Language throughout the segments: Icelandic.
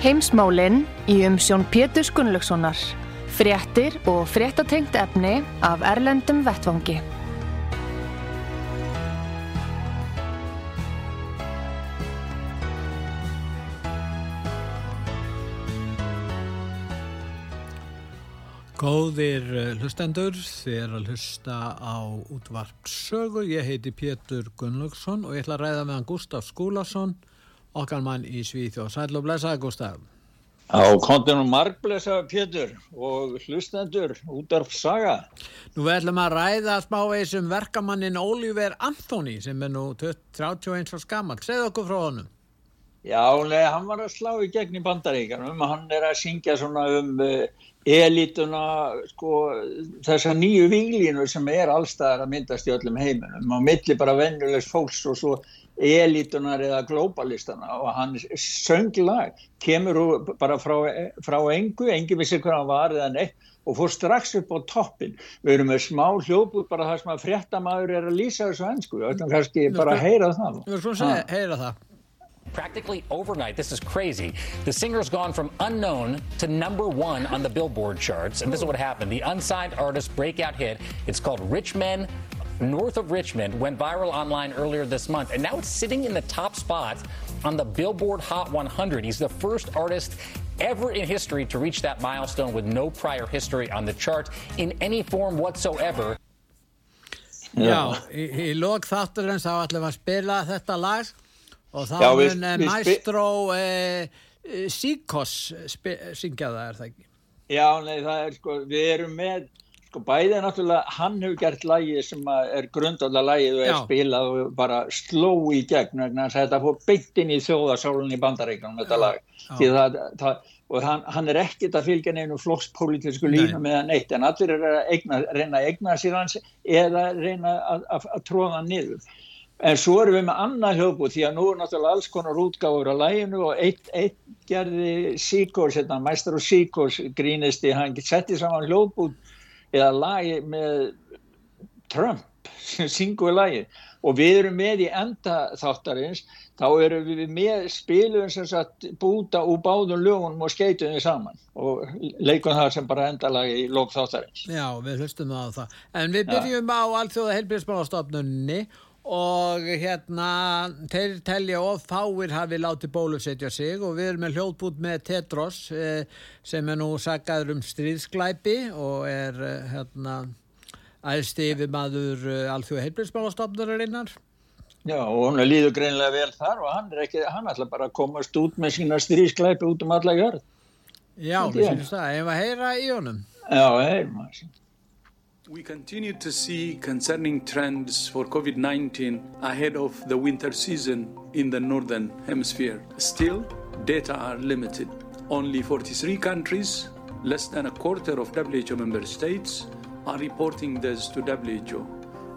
Heimsmálinn í umsjón Pétur Gunnlaugssonar. Fréttir og fréttatengt efni af Erlendum Vettvangi. Góðir eh, hlustendur, þið er að hlusta á útvart sögu. Ég heiti Pétur Gunnlaugsson og ég ætla að ræða meðan Gustaf Skúlason, okkar mann í Svíþjóð. Sæl og blessaði Gustaf. Á kontinum margblessa Pétur og hlustendur útvarp saga. Nú ætlum að ræða smávegis um verkamannin Oliver Anthony sem er nú 31 og skammal. Segð okkur frá honum. Já, nei, hann var að slá í gegn í bandaríkanum. Hann er að syngja svona um uh, elituna, sko, þessar nýju výlínu sem er allstaðar að myndast í öllum heiminum. Á milli bara vennulegs fólks og svo elitunar eða globalistana og hann söng lag, kemur bara frá, frá engu, engi vissi hvað hann var eða neitt og fór strax upp á toppin. Við erum með smá hljóput bara það sem að fréttamaður er að lýsa þessu ennsku, við ætlum kannski bara að heyra það. Við erum svona að heyra það. Practically overnight, this is crazy. The singer's gone from unknown to number one on the Billboard charts. And this is what happened. The unsigned artist breakout hit, it's called Rich Men North of Richmond, went viral online earlier this month. And now it's sitting in the top spot on the Billboard Hot 100. He's the first artist ever in history to reach that milestone with no prior history on the chart in any form whatsoever. Já, í, í lók þátturins þá ætlum við að spila þetta lag og þá Já, mun eh, Maestro eh, Síkos syngja það, er það ekki? Já, nei, það er sko, við erum með, sko, bæðið er náttúrulega, hann hefur gert lægi sem er grundallega lægið og er Já. spilað og bara sló í gegn, þannig að þetta fór byggt inn í þjóðarsálunni í bandaríkanum, þetta lag, það, það og hann, hann er ekkit að fylgja nefnum flokkspolítisku línu Nei. með hann eitt en allir er að eigna, reyna að egna sér hans eða reyna að, að, að tróða hann niður en svo erum við með annað hljóðbúð því að nú er náttúrulega alls konar útgáður á læginu og eitt, eitt gerði Síkors, hérna, mæstar og Síkors grínisti, hann setti saman hljóðbúð eða lagi með Trump sem synguði lagi og við erum með í enda þáttarins þá erum við með spilum sem sagt búta úr báðum lögunum og skeitum við saman. Og leikum það sem bara endalagi í lók þáttarins. Já, við hlustum það á það. En við byrjum ja. á allþjóða helbriðsmálastofnunni og hérna þeir telja of fáir hafi látið bólusetja sig og við erum með hljóðbút með Tetros eh, sem er nú saggaður um stríðsklæpi og er eh, hérna æðst yfir maður eh, alþjóða heilbjörnsmáastofnarinnar Já og hún líður greinlega vel þar og hann er ekki, hann ætla bara að komast út með sína stríðsklæpi út um alla gjörð Já, við sínum það, ef að heyra í honum? Já, heyrum að sín We continue to see concerning trends for COVID 19 ahead of the winter season in the Northern Hemisphere. Still, data are limited. Only 43 countries, less than a quarter of WHO member states, are reporting this to WHO,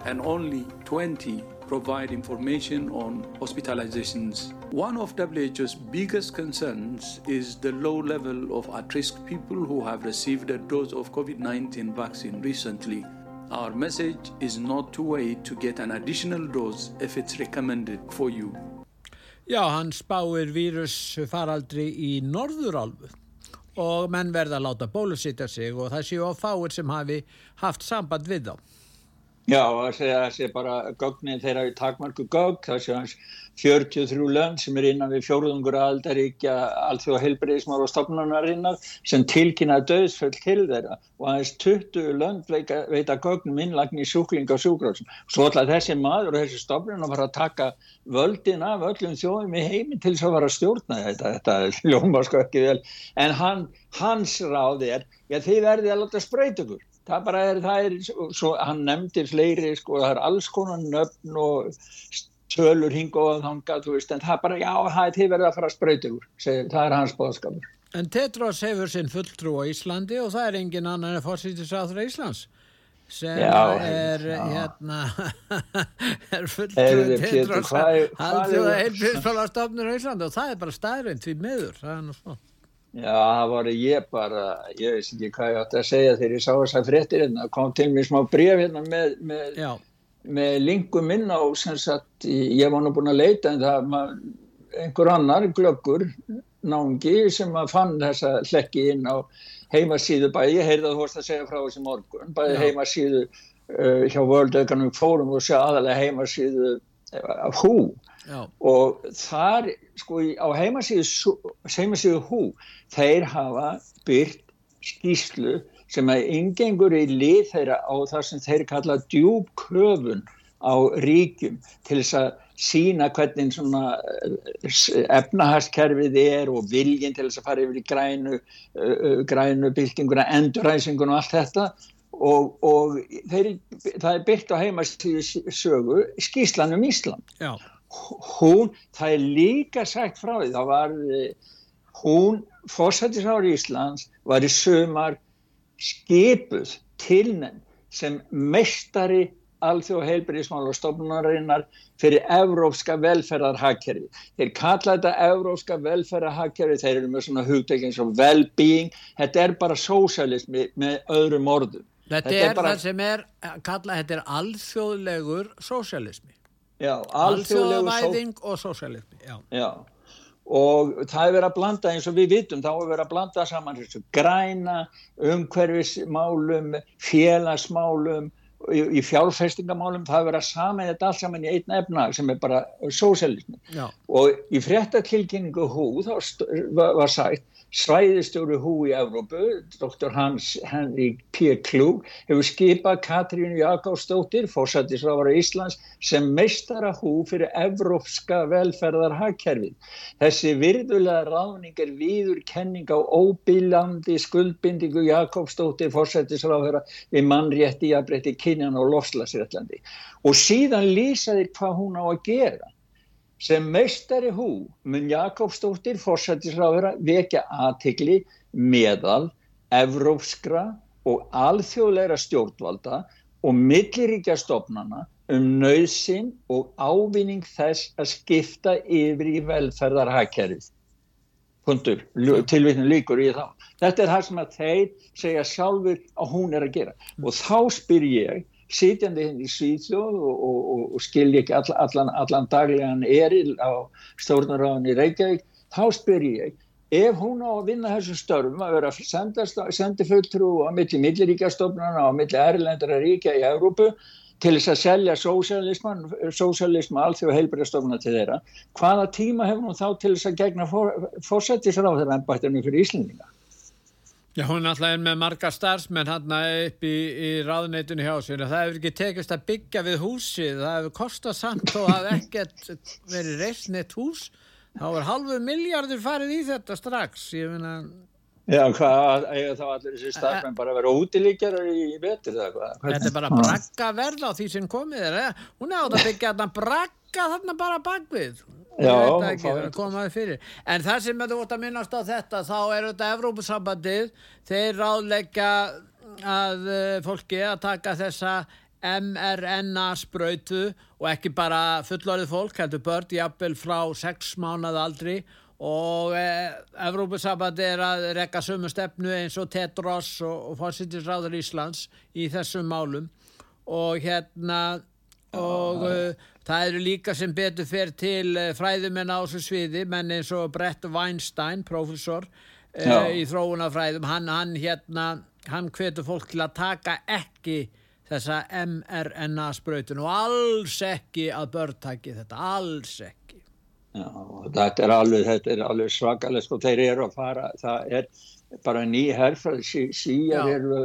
and only 20 provide information on hospitalizations. One of WHO's biggest concerns is the low level of at risk people who have received a dose of COVID 19 vaccine recently. Our message is not to wait to get an additional dose if it's recommended for you. Já, hann spáir vírusfaraldri í norðurálfu og menn verða að láta bólusitta sig og það séu á fáir sem hafi haft samband við þá. Já, það sé, bara gögnin þeirra í takmarku gögg, það sé hans 43 lönd sem er innan við fjóruðungur aldaríkja allþjóða heilbreyðismar og stopnarinnar sem tilkynna döðsföll til þeirra. Og aðeins 20 lönd veita, gögnum innlagn í sjúklinga og sjúkrósum. Svo ætla þessi maður og þessi stopnun að fara að taka völdin af öllum þjóðum í heimi til þess að fara að stjórna þetta, þetta ljóma sko ekki vel, en hann, hans ráði er, já þið verði að láta spröyt ykkur það bara er, það er svo, hann nefndi fleiri sko, það er alls konar nöfn og tölur hing og þanga, þú veist, en það bara, já, það er til verið að fara að spröyta úr, það er hans bóðskapur. En Tetros hefur sinn fulltrú á Íslandi og það er engin annan en fórsýttisáður Íslands sem já, er já. hérna er fulltrú Tetros haldjóða heilbíðsfólastofnur á Íslandi og það er bara staðrind því meður, það er nú svo. Já, það var ég bara, ég veist ekki hvað ég átti að segja þegar ég sá þess að fréttir hérna, kom til mér smá bref hérna með, með, með lingum inn á, sem sagt, ég var nú búin að leita en það, mað, einhver annar glöggur, náðungi, sem að fann þessa hlekki inn á heimasíðu. Bæði, ég heyrði að þú vorst að segja frá þessi morgun, bæði heimasíðu uh, hjá World Economic Forum og sé aðalega heimasíðu hú Já. og þar sko á heimasíðu, heimasíðu hú þeir hafa byrt skýslu sem að yngengur í lið þeirra á það sem þeir kalla djúb köfun á ríkjum til þess að sína hvernig svona eh, efnaharskerfið er og viljinn til þess að fara yfir í grænu, uh, grænu byltinguna, enduræsingun og allt þetta og, og þeir, það er byggt á heimasíðu sögu skýslan um Ísland. Já hún, það er líka sagt frá því, það var hún, fórsættisári Íslands var í sömar skipuð tilnenn sem mestari alþjóð heilbyrðismál og stofnunarinnar fyrir evrópska velferðarhagkerfi. Þeir kalla þetta evrópska velferðarhagkerfi, þeir eru með svona hugdegin eins og well-being, þetta er bara sósalismi með öðrum orðum. Þetta, þetta er, bara... það sem er, kalla, þetta er alþjóðlegur sósalismi. Alþjóðavæðing og sósjálismi. Já. já, og það er verið að blanda eins og við vitum, þá er verið að blanda saman þessu græna, umhverfismálum, félagsmálum, í, í fjárfestingamálum, það er verið að saman þetta allt saman í einn efnag sem er bara sósjálismi. Og í fréttakilkynningu hú þá var sagt Svæðistjóru hú í Evrópu, Dr. Hans Henrik P. Klug, hefur skipað Katrínu Jakobsdóttir, fórsættisráðara Íslands, sem meistara hú fyrir evrópska velferðarhagkerfið. Þessi virðulega ráðning er viður kenning á óbílandi skuldbindingu Jakobsdóttir, fórsættisráðara við mannrétti, jafnrétti, kynjan og lofslagsrætlandi. Og síðan lýsaði hvað hún á að gera sem meistari hú mun Jakobsdóttir fórsættisráður vekja aðtikli meðal evrópskra og alþjóðleira stjórnvalda og milliríkja stofnana um nöðsin og ávinning þess að skipta yfir í velferðarhagkerfið. Puntur, tilvittinu líkur í þá. Þetta er það sem að þeir segja sjálfur að hún er að gera. Og þá spyr ég, sitjandi hinn í Svíðjóð og, og, og, og skilji ekki all, allan, allan daglegan eril á stjórnaráðin í Reykjavík, þá spyr ég, ef hún á að vinna þessu störfum að vera sendi fulltrú á milli milliríkjastofnana og milli erlendara ríkja í Európu til þess að selja sósialisman, sósialisma alþjóð heilbæðastofna til þeirra, hvaða tíma hefur hún þá til þess að gegna fórsættisráð þeirra ennbættinu fyrir Íslandinga? Já, hún alltaf er með marga starfsmenn hann upp í, í ráðneitunni hjá sér. Það hefur ekki tekist að byggja við húsið, það hefur kostað samt og hefur ekkert verið reysnitt hús. Þá er halvu miljardur farið í þetta strax, ég finna... Já, hvað, eiga þá allir þessi starfsmenn bara að vera útilíkjarar í betur eða hvað? Þetta er bara brakka verð á því sem komið er? Hún átt að byggja þarna brakka þarna bara bakvið. Já, ekki, en það sem þú vart að minnast á þetta þá er þetta Evrópusambandið. Þeir ráðleggja að eh, fólki að taka þessa mRNA spröytu og ekki bara fullorðið fólk heldur börn jafnvel frá 6 mánað aldri. Og eh, Evrópusambandið er að rekka sömu stefnu eins og Tetros og, og fórsýttisráður Íslands í þessum málum. Og hérna og uh, það eru líka sem betur fer til uh, fræðumenn á þessu sviði menn eins og Brett Weinstein professor uh, í þróunafræðum hann, hann hérna hann hvetur fólk til að taka ekki þessa mRNA sprautun og alls ekki að börntaki þetta, alls ekki. Já, þetta er alveg, alveg svakalegt og þeir eru að fara, það er bara ný herfrað, síjar eru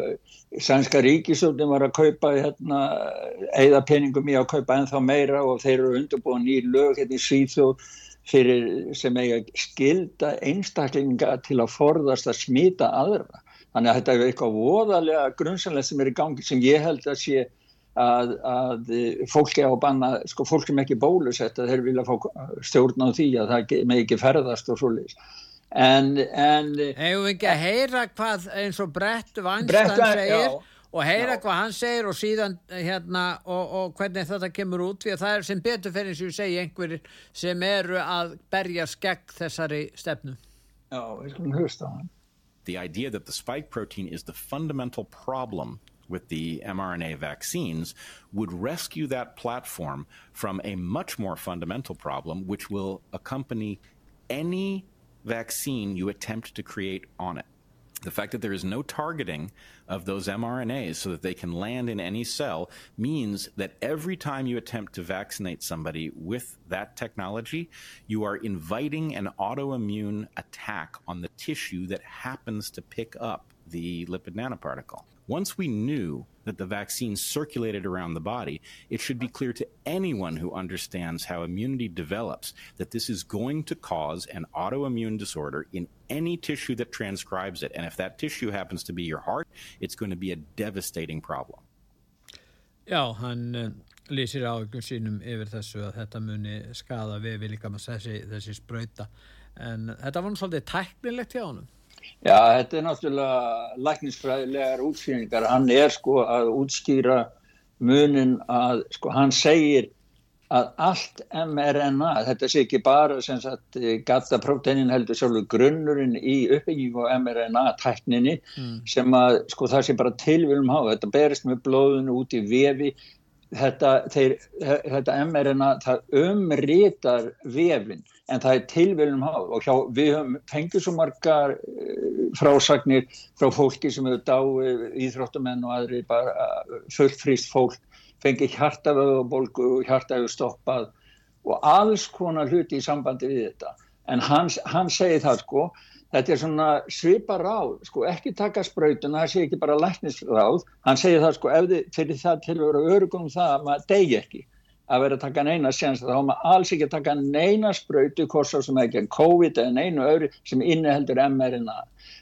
sænska ríkisöldin var að kaupa hérna, eða peningum í að kaupa ennþá meira og þeir eru undirbúin ný lög hérna í Svíþjóð fyrir sem eiga skilda einstaklinga til að forðast að smita aðra. Þannig að þetta er eitthvað voðalega grunnsanlega sem er í gangi sem ég held að sé að, að fólki á banna, sko fólk sem ekki bólusett að þeir vilja fá stjórn á því að það með ekki ferðast og svoleiðis en, en Hefur við ekki að heyra hvað eins og Brett Vanstan segir já, og heyra já. hvað hann segir og síðan hérna og, og hvernig þetta kemur út því að það er sem betur fyrir eins og ég segi einhverjir sem eru að berja skegg þessari stefnu. Já, við skulum hlusta á hann. The idea that the spike protein is the fundamental problem with the mRNA vaccines would rescue that platform from a much more fundamental problem, which will accompany any vaccine you attempt to create on it. The fact that there is no targeting of those mRNAs so that they can land in any cell means that every time you attempt to vaccinate somebody with that technology, you are inviting an autoimmune attack on the tissue that happens to pick up the lipid nanoparticle. Once we knew that the vaccine circulated around the body, it should be clear to anyone who understands how immunity develops that this is going to cause an autoimmune disorder in any tissue that transcribes it. And if that tissue happens to be your heart, it's going to be a devastating problem. Já, hann uh, lýsir áhugjum sínum yfir þessu að þetta muni skada við líka með þessi, þessi spröyta. En þetta var náttúrulega tæknilegt hjá honum. Já, þetta er náttúrulega læknisfræðilegar útskýringar. Hann er sko að útskýra munin að sko hann segir að allt mRNA, þetta sé ekki bara sem sagt gata próteinin heldur sjálfur grunnurinn í uppbyggingu á mRNA tækninni mm. sem að sko það sé bara tilvílum há, þetta berist með blóðinu út í vefi þetta, þeir, þetta mRNA það umritar vefin en það er tilvílum há og hjá, við höfum fengið svo margar uh, frásagnir frá fólki sem hefur dáið íþróttamenn og aðri bara uh, fullfrýst fólk fengið hjartavöðubólgu og hjartavöðu stoppað og alls konar hluti í sambandi við þetta. En hann, hann segir það sko þetta er svona svipa ráð, sko ekki taka sprautuna, það sé ekki bara læknisráð, hann segir það sko ef þið fyrir það til að vera örugum það að maður degi ekki að vera að taka neina séns. Þá má alls ekki taka neina sprautu korsar sem ekki er COVID eða neinu öðru sem inniheldur mRNA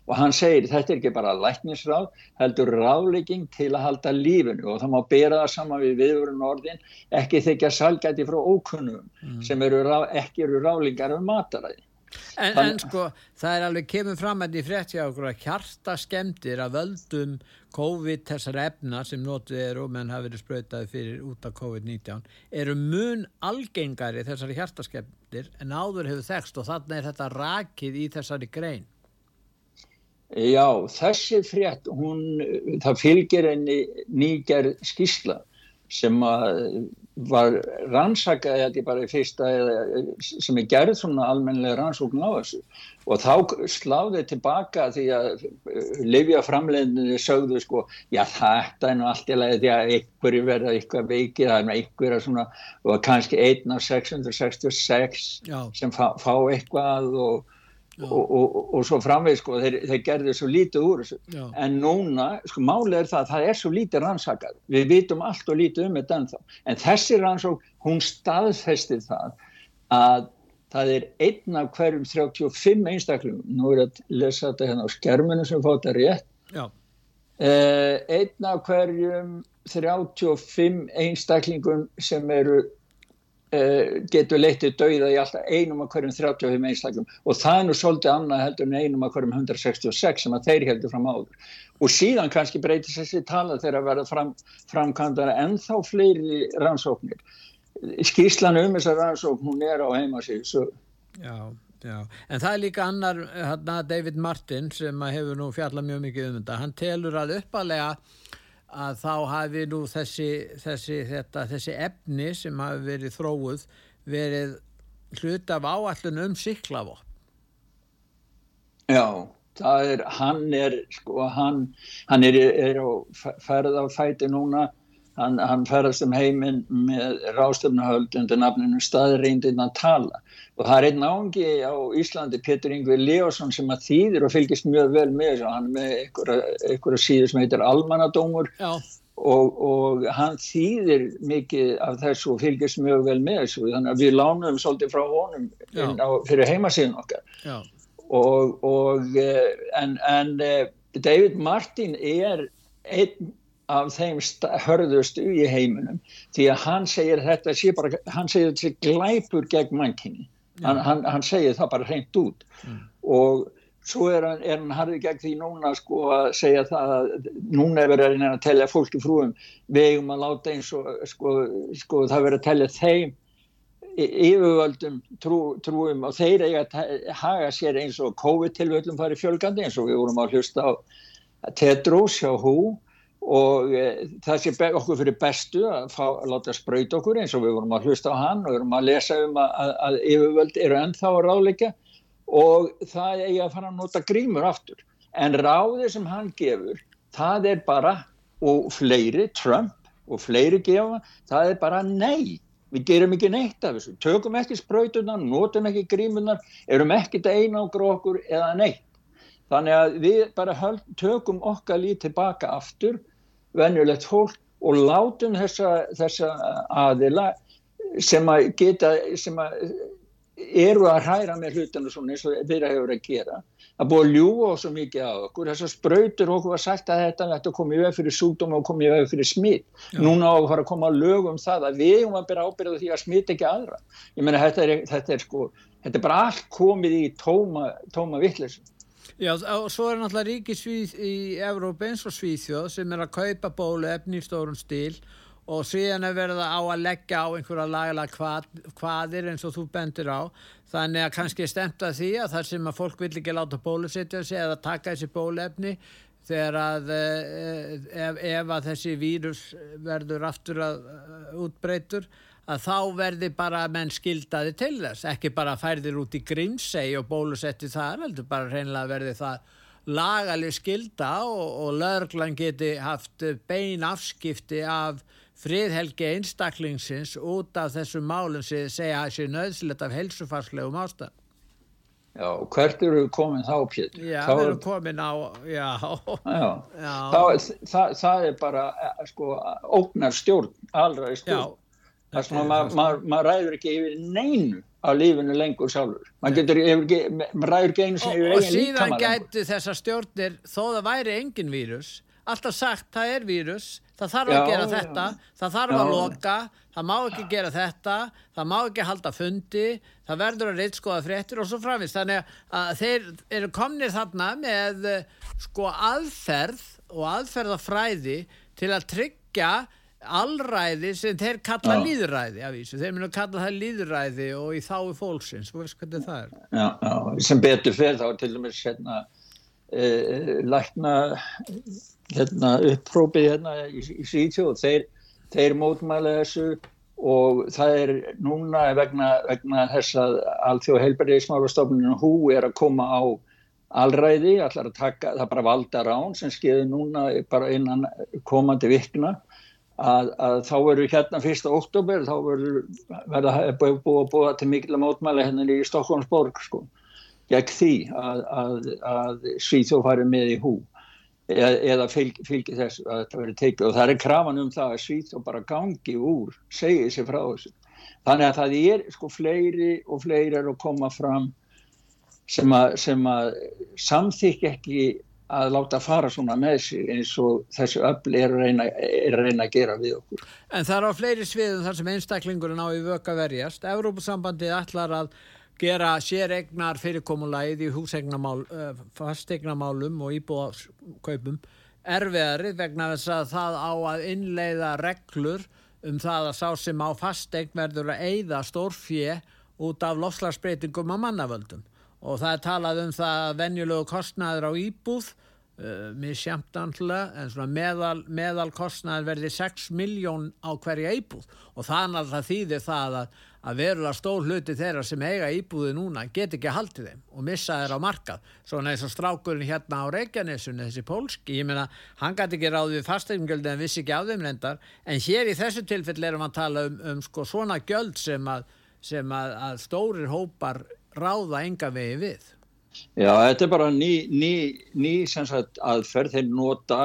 og hann segir þetta er ekki bara læknisráð heldur ráðlegging til að halda lífinu. Og það má bera það saman við viðvörun orðin ekki þykja salgæti frá ókunnum mm. sem eru, ekki eru ráðlingar um mataræði En, Þann... en sko það er alveg kemur fram að því frétti á okkur að hjarta skemmtir að völdum COVID þessar efna sem notið eru og menn hafi verið spröytaði fyrir út af COVID-19 eru mun algengari þessari hjarta skemmtir en áður hefur þekst og þannig er þetta rakið í þessari grein. Já, þessi frétt, hún, það fylgir enni nýger skísla sem var rannsakað þetta bara í fyrsta sem er gerð svona almenlega rannsókn á þessu og þá sláði tilbaka því að uh, Livja framleiðinni sögðu sko já þetta er nú allt í lagi því að einhverju verða eitthvað veikið það er nú einhverja svona og kannski einn af 666 já. sem fá, fá eitthvað og Og, og, og svo framveg sko þeir, þeir gerði svo lítið úr þessu. Já. en núna sko málið er það að það er svo lítið rannsakað. Við vitum allt og lítið um þetta ennþá. En þessi rannsók hún staðfestir það að það er einn af hverjum 35 einstaklingum nú er að lesa þetta hérna á skerminu sem fótt að rétt eh, einn af hverjum 35 einstaklingum sem eru getur leytið dauða í alltaf einum af hverjum 35 einstaklum og það er nú svolítið annað heldur en einum af hverjum 166 sem að þeir heldur fram áður. Og síðan kannski breytist þessi tala þegar að vera fram, framkvæmdara en þá fleiri rannsóknir. Skýrslan um þessar rannsókn hún er á heimasíð Já, já, en það er líka annar hérna, David Martin sem hefur nú fjallað mjög mikið um þetta, hann telur að uppalega að þá hafi nú þessi, þessi, þetta, þessi efni sem hafi verið þróuð verið hlut af áallun um siklavopp. Já, það er, hann er, sko, hann, hann er, er á ferð á fæti núna hann, hann ferðast um heiminn með ráðstöfnahöld undir nafninu staðreindin að tala. Og það er einn ángi á Íslandi Petur Yngvi Leosson sem að þýðir og fylgist mjög vel með þessu. Hann með einhverja síður sem heitir Almanadómur og, og hann þýðir mikið af þessu og fylgist mjög vel með þessu. Þannig að við lánum svolítið frá honum á, fyrir heimasíðun okkar. Og, og eh, en, en eh, David Martin er einn af þeim hörðustu í heiminum. Því að hann segir þetta sé bara, hann segir þetta glæpur gegn mannkinni, hann, hann, hann segir það bara hreint út. Mm. og svo er hann, er hann harðið gegn því núna sko að segja það að núna er verið að tellja fólki frúum. Vegum að láta eins og sko, sko það verið að tellja þeim yfirvöldum trú, trúum og þeir eiga að haga sér eins og COVID-tilvöldum farið fjölgandi eins og við vorum að hlusta á Tedros hjá Hú og e, það sé okkur fyrir bestu að, fá, láta spröyt okkur eins og við vorum að hlusta á hann og við vorum að lesa um að, að, að yfirvöld eru ennþá að ráleika og það eigi að fara að nota grímur aftur. En ráðið sem hann gefur það er bara og fleiri, Trump og fleiri gefa, það er bara nei. Við gerum ekki neitt af þessu. Tökum ekki spröytunar, notum ekki grímunar erum ekki það einágra okkur eða neitt. Þannig að við bara höld, tökum okkar lítið tilbaka aftur venjulegt fólk og látum þessa, þessa aðila sem að geta sem að eru að hræra með hlutinu svona eins og þeirra hefur að gera að búið að ljúa svo mikið á okkur. Þessar spröytur okkur var sagt að þetta þetta komið veg fyrir sútum og komið veg fyrir smitt núna á að fara að koma að lögum um það að við um að byrja ábyrða því að smitt ekki aðra. Ég meina þetta er, þetta er sko þetta er bara allt komið í tóma, tóma vittlesin Já og svo er náttúrulega ríkisvíð í Evrópa eins og Svíþjóð sem er að kaupa bólu efni í stórun stíl og síðan er verið á að leggja á einhverja lagalega hvað, hvaðir eins og þú bendur á. Þannig að kannski stemt að því að þar sem að fólk vil ekki láta bólusetja sig eða taka þessi bólefni þegar að eh, ef, ef að þessi vírus verður aftur að eh, útbreytur að þá verði bara menn skildaði til þess, ekki bara færðir út í grímsei og bólusetti þar, heldur bara reynilega verði það lagaleg skilda og, og löglan geti haft bein afskipti af friðhelgi einstaklingsins út af þessum málum sem segja að það sé nöðsilegt af helsufarslegum ástæð. Já, hvert eru við komin þá, Pétur? Já, þá við erum komin á, já. já. já. Þá, það, það er bara, eh, sko, ógnar stjórn, allra í stjórn. Það sem maður ma, ma ræður ekki yfir neinu á lífinu lengur sjálfur. Maður ræður ekki einu sem yfir líkamann. Og síðan gætu þessar stjórnir, þó það væri engin vírus, alltaf sagt það er vírus, það þarf já, að gera þetta, já. það þarf já. að loka, það má ekki gera þetta, það má ekki halda fundi, það verður að reytskoða fréttir og svo framvist. Þannig að þeir eru komnir þarna með sko aðferð og aðferðafræði til að tryggja allræði sem þeir kalla líðræði af því þeir mynda að kalla það líðræði og í þái fólksins, þú veist hvernig það er. Já, já sem betur fyrir þá til dæmis hérna e, lækna hérna, upprópið hérna í, í Svíþjóð þeir, þeir mótmæla þessu og það er núna vegna, vegna þess að allþjóð heilbæriðismálastofnunum hú er að koma á allræði, allar að taka, það bara valda rán sem skeiði núna bara innan komandi vikna að, að þá veru hérna fyrsta oktober þá verða búið að búa til mikil mótmæla hérna í Stokkonsborg sko gegn því að, að, að Svíþjóð fari með í hú eða, eða fylg, fylgi þess að þetta veri tekið og það er krafan um það að Svíþjóð bara gangi úr, segið sér frá þessu. Þannig að það er sko fleiri og fleiri er að koma fram sem að, að samþykja ekki að láta fara svona með sig eins og þessu öll er að reyna, er að, reyna að gera við okkur. En það er á fleiri sviðum þar sem einstaklingurinn á í vöka verjast. Európa-sambandið ætlar að gera séregnar fyrirkomulæð í húsegnamál, uh, fastegnamálum og íbúðarkaupum erfiðari vegna þess að það á að innleiða reglur um það að sá sem á fastegn verður að eigða stórfje út af lofslagsbreytingum á mannavöldum og það er talað um það að venjulegu kostnæður á íbúð uh, misjamt antlega en svona meðal, meðal kostnæður verði 6 miljón á hverja íbúð. Og þannig að það þýðir það að að verulega stór hluti þeirra sem eiga íbúði núna get ekki haldið þeim og missa þeir á markað. Svona eins og strákurinn hérna á Reykjanesunni þessi pólski, ég meina hann gæti ekki ráð við fastegnugjöld en vissi ekki á þeim reyndar. En hér í þessu tilfell erum við að tala um, um sko svona gjöld sem að, sem að, að stórir hópar ráða enga vegi við. Já, þetta er bara ný, ný, ný sagt, aðferð. Þeir nota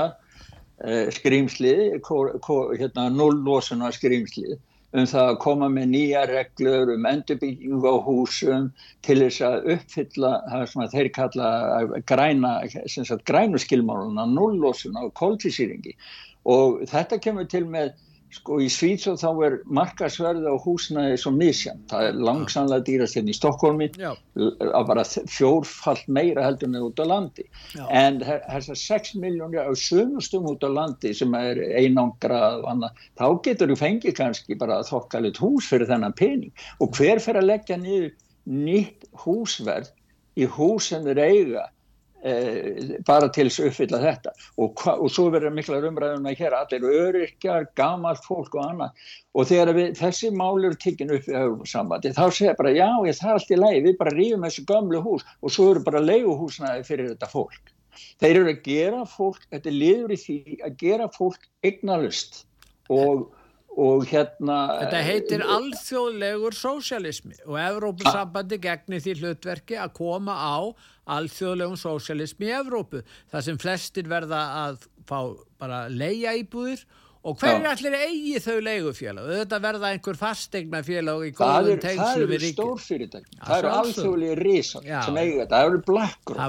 eh, skrýmslið hérna, nullosuna skrýmslið um það að koma með nýja reglur um endurbyggingu á húsum til þess að uppfylla það sem þeir kalla græna, grænu skilmáluna, nullósun á kóltísýringi og þetta kemur til með Sko í Svítsóð þá er markasverði á húsnaði svo misjant. Það er langsamlega dýrast hérna í Stokkólmi að bara fjórfall meira heldur en út á landi. Já. En þessar 6 miljónir á sömustum út á landi sem er einangrað og annað, þá getur þú fengið kannski bara þokkalit hús fyrir þennan pening. Og hver fyrir að leggja niður nýtt húsverð í hús sem þeir eiga bara til þess að uppfylla þetta. Og, og svo verður miklar umræðum að hér allir öryrkjar, gamalt fólk og annað. Og þegar við, þessi mál eru tikkin upp í höfumsambandi þá segja bara já ég það er allt í lagi við bara rýfum þessu gamlu hús og svo eru bara leiguhúsnaði fyrir þetta fólk. Þeir eru að gera fólk, þetta liður í því að gera fólk eignalust og og hérna Þetta heitir alþjóðlegur sósialismi og Evrópusambandi gegnir því hlutverki að koma á alþjóðlegum sósialismi í Evrópu þar sem flestir verða að fá bara leia íbúðir og hverju allir eigi þau leigufélag þetta verða einhver fastegnafélag í góðum tengslu við ríkjum það eru stórfyrirtæk, það eru alþjóðlega risar sem eiga þetta, það eru BlackRock.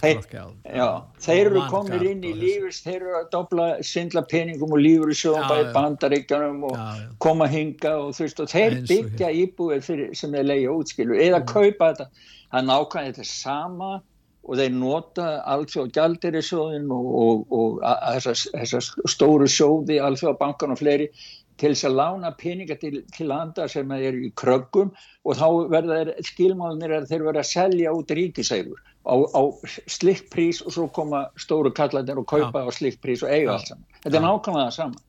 Þeir, þeir eru komnir inn í lífurs þeir eru að dobla, syndla peningum og lífur í sjóðum bæði bandaríkjanum og já, já. koma hinga og þú veist og þeir byggja íbúið sem þeir leigja útskilu eða mm. kaupa þetta. Það nákvæmlega þetta sama og þeir nota alþjóð gjaldirisjóðin og, og, og þessar stóru sjóði alþjóð bankan og fleiri til þess að lána peninga til, til landa sem er í kröggum og þá verða skilmáðunir að þeir verða að selja út ríkisægur á, á slikt prís og svo koma stóru kallandir og kaupa ja. á slikt prís og eiga ja. allt saman. Þetta er nákvæmlega það saman.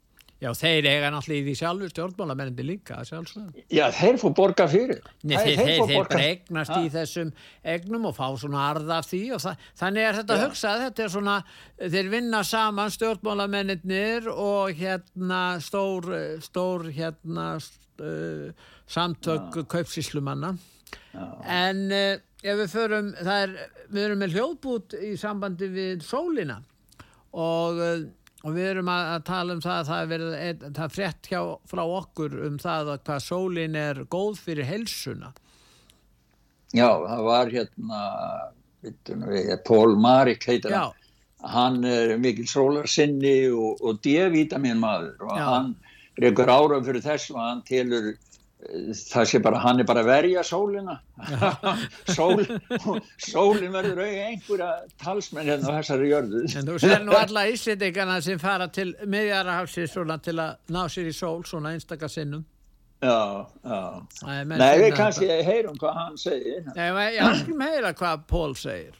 Já, þeir eiga náttúrulega í því sjálfur stjórnmálamenndi líka sjálfsög. Já, þeir fór borga fyrir. Nei, þeir, þeir, þeir, þeir bregnast í þessum egnum og fá svona arða af því og það, þannig er þetta hugsað, þetta er svona, þeir vinna saman stjórnmálamennir og hérna stór, stór hérna uh, samtök kaupsíslumanna. En uh, ef við förum, það er, við erum með hljóðbút í sambandi við sólina og uh, og við erum að, að tala um það að það er, er, það er frett hjá, frá okkur um það að hvað sólin er góð fyrir helsuna Já, það var hérna við, Pól Marik heitir hann. Hann er mikil sólarsinni og, og D-vitamin maður og Já. hann reykur ára fyrir þess og hann telur það sé bara, hann er bara að verja sólina. Sól, sólin verður auðvitað einhverja talsmenn hérna á þessari jörðu. En þú sér nú alla íslitingana sem fara til miðjarahálsi til að ná sér í sól svona einstakar sinnum. Já, já. Nei við kannski heyrum hvað hann segir. Nei, ég skulum heyra hvað Pól segir.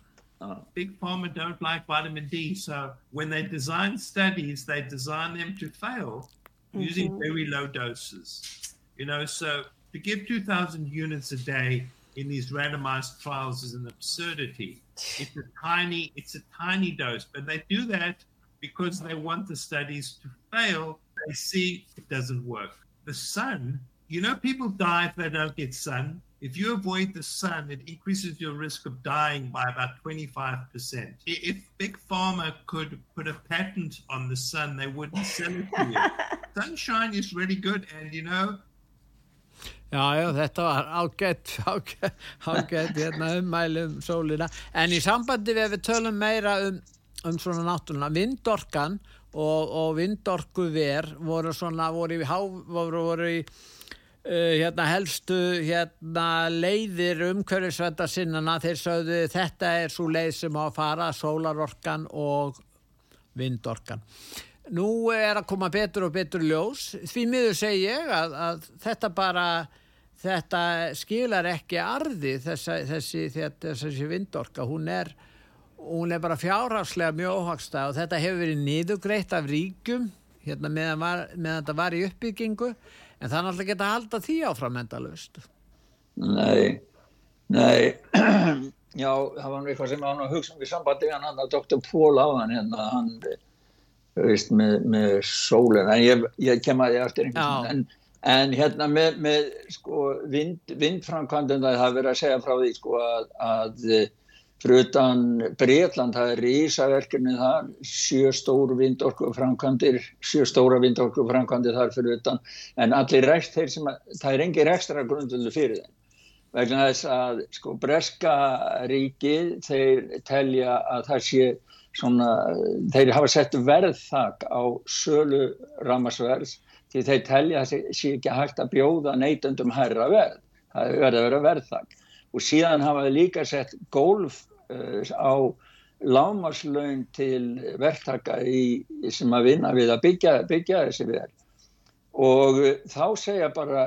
Big Pharma don't like vitamin D so when they design studies they design them to fail using mm -hmm. very low doses You know, so to give 2,000 units a day in these randomized trials is an absurdity. It's a tiny, it's a tiny dose, but they do that because they want the studies to fail. They see it doesn't work. The sun, you know, people die if they don't get sun. If you avoid the sun, it increases your risk of dying by about 25%. If Big Pharma could put a patent on the sun, they wouldn't sell it to you. Sunshine is really good. And, you know, Já, já, þetta var ágætt, ágætt, ágætt hérna, ummælum sólina. En í sambandi við við tölum meira um, um svona náttúrulega, vindorkan og, og vindorku ver voru svona, voru í, há, voru, voru í uh, hérna, helstu hérna, leiðir umhverfisvenda sinnana. Þeir sögðu þetta er svo leið sem á að fara, sólarorkan og vindorkan. Nú er að koma betur og betur ljós. Því miður segi ég að, að þetta bara þetta skilar ekki arði þessa, þessi, þetta, þessi vindorka. Hún er, hún er bara fjárhagslega mjög óhagsta og þetta hefur verið niðugreitt af ríkum hérna, meðan, var, meðan þetta var í uppbyggingu en það er alltaf geta að halda því áfram endalust Nei Nei. Já, það var eitthvað sem hann að hugsa um í sambandi hann að Dr. Pól á hann hérna, hann veist, með, með sólun en ég, ég kem að ég eftir einhvern veginn en En hérna með, með sko, vind, vindframkvæmdum það hafa verið að segja frá því sko, að, að fyrir utan Breitland, það er risaverkefni þar, sjö stóru vindorku framkvæmdir, sjö stóra vindorku framkvæmdir þar fyrir utan, en allir rekst þeir sem að, það er engi rekstra grundvöldu fyrir þeim. Vegna þess að sko Breska ríkið, þeir telja að það sé svona, þeir hafa sett verðþak á sölu ramasverð því þeir telja að það sé ekki hægt að bjóða neytundum herra verð. Það verður að vera verðþak. Og síðan hafa þeir líka sett gólf Eh, á lámarslaun til verktaka í, sem að vinna við að byggja, byggja þessi verð og þá segja bara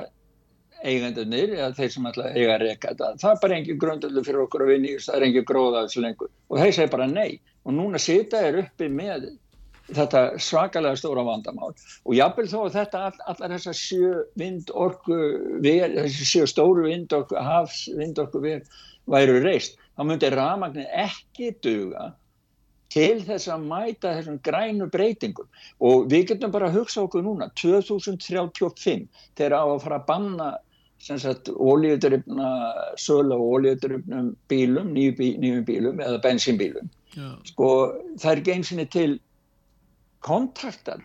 eigendunir eða þeir sem alltaf eiga að reyka þetta það er bara engin grundölu fyrir okkur að vinni það er engin gróða þessu lengur og þeir segja bara nei og núna sita er uppi með þetta svakalega stóra vandamál. Og jápil þó að þetta all, allar þessar sjö vindorku þessi sjö stóru vindorku hafs vindorku væru reist þá myndi rafmagnir ekki duga til þess að mæta þessum grænu breytingum. Og við getum bara að hugsa okkur núna 2035 þegar á að fara að banna ólíðutrifna sölu og ólíðutrifnum bílum, nýjum bí, bílum eða bensínbílum. Sko það er ekki einsinni til kontaktar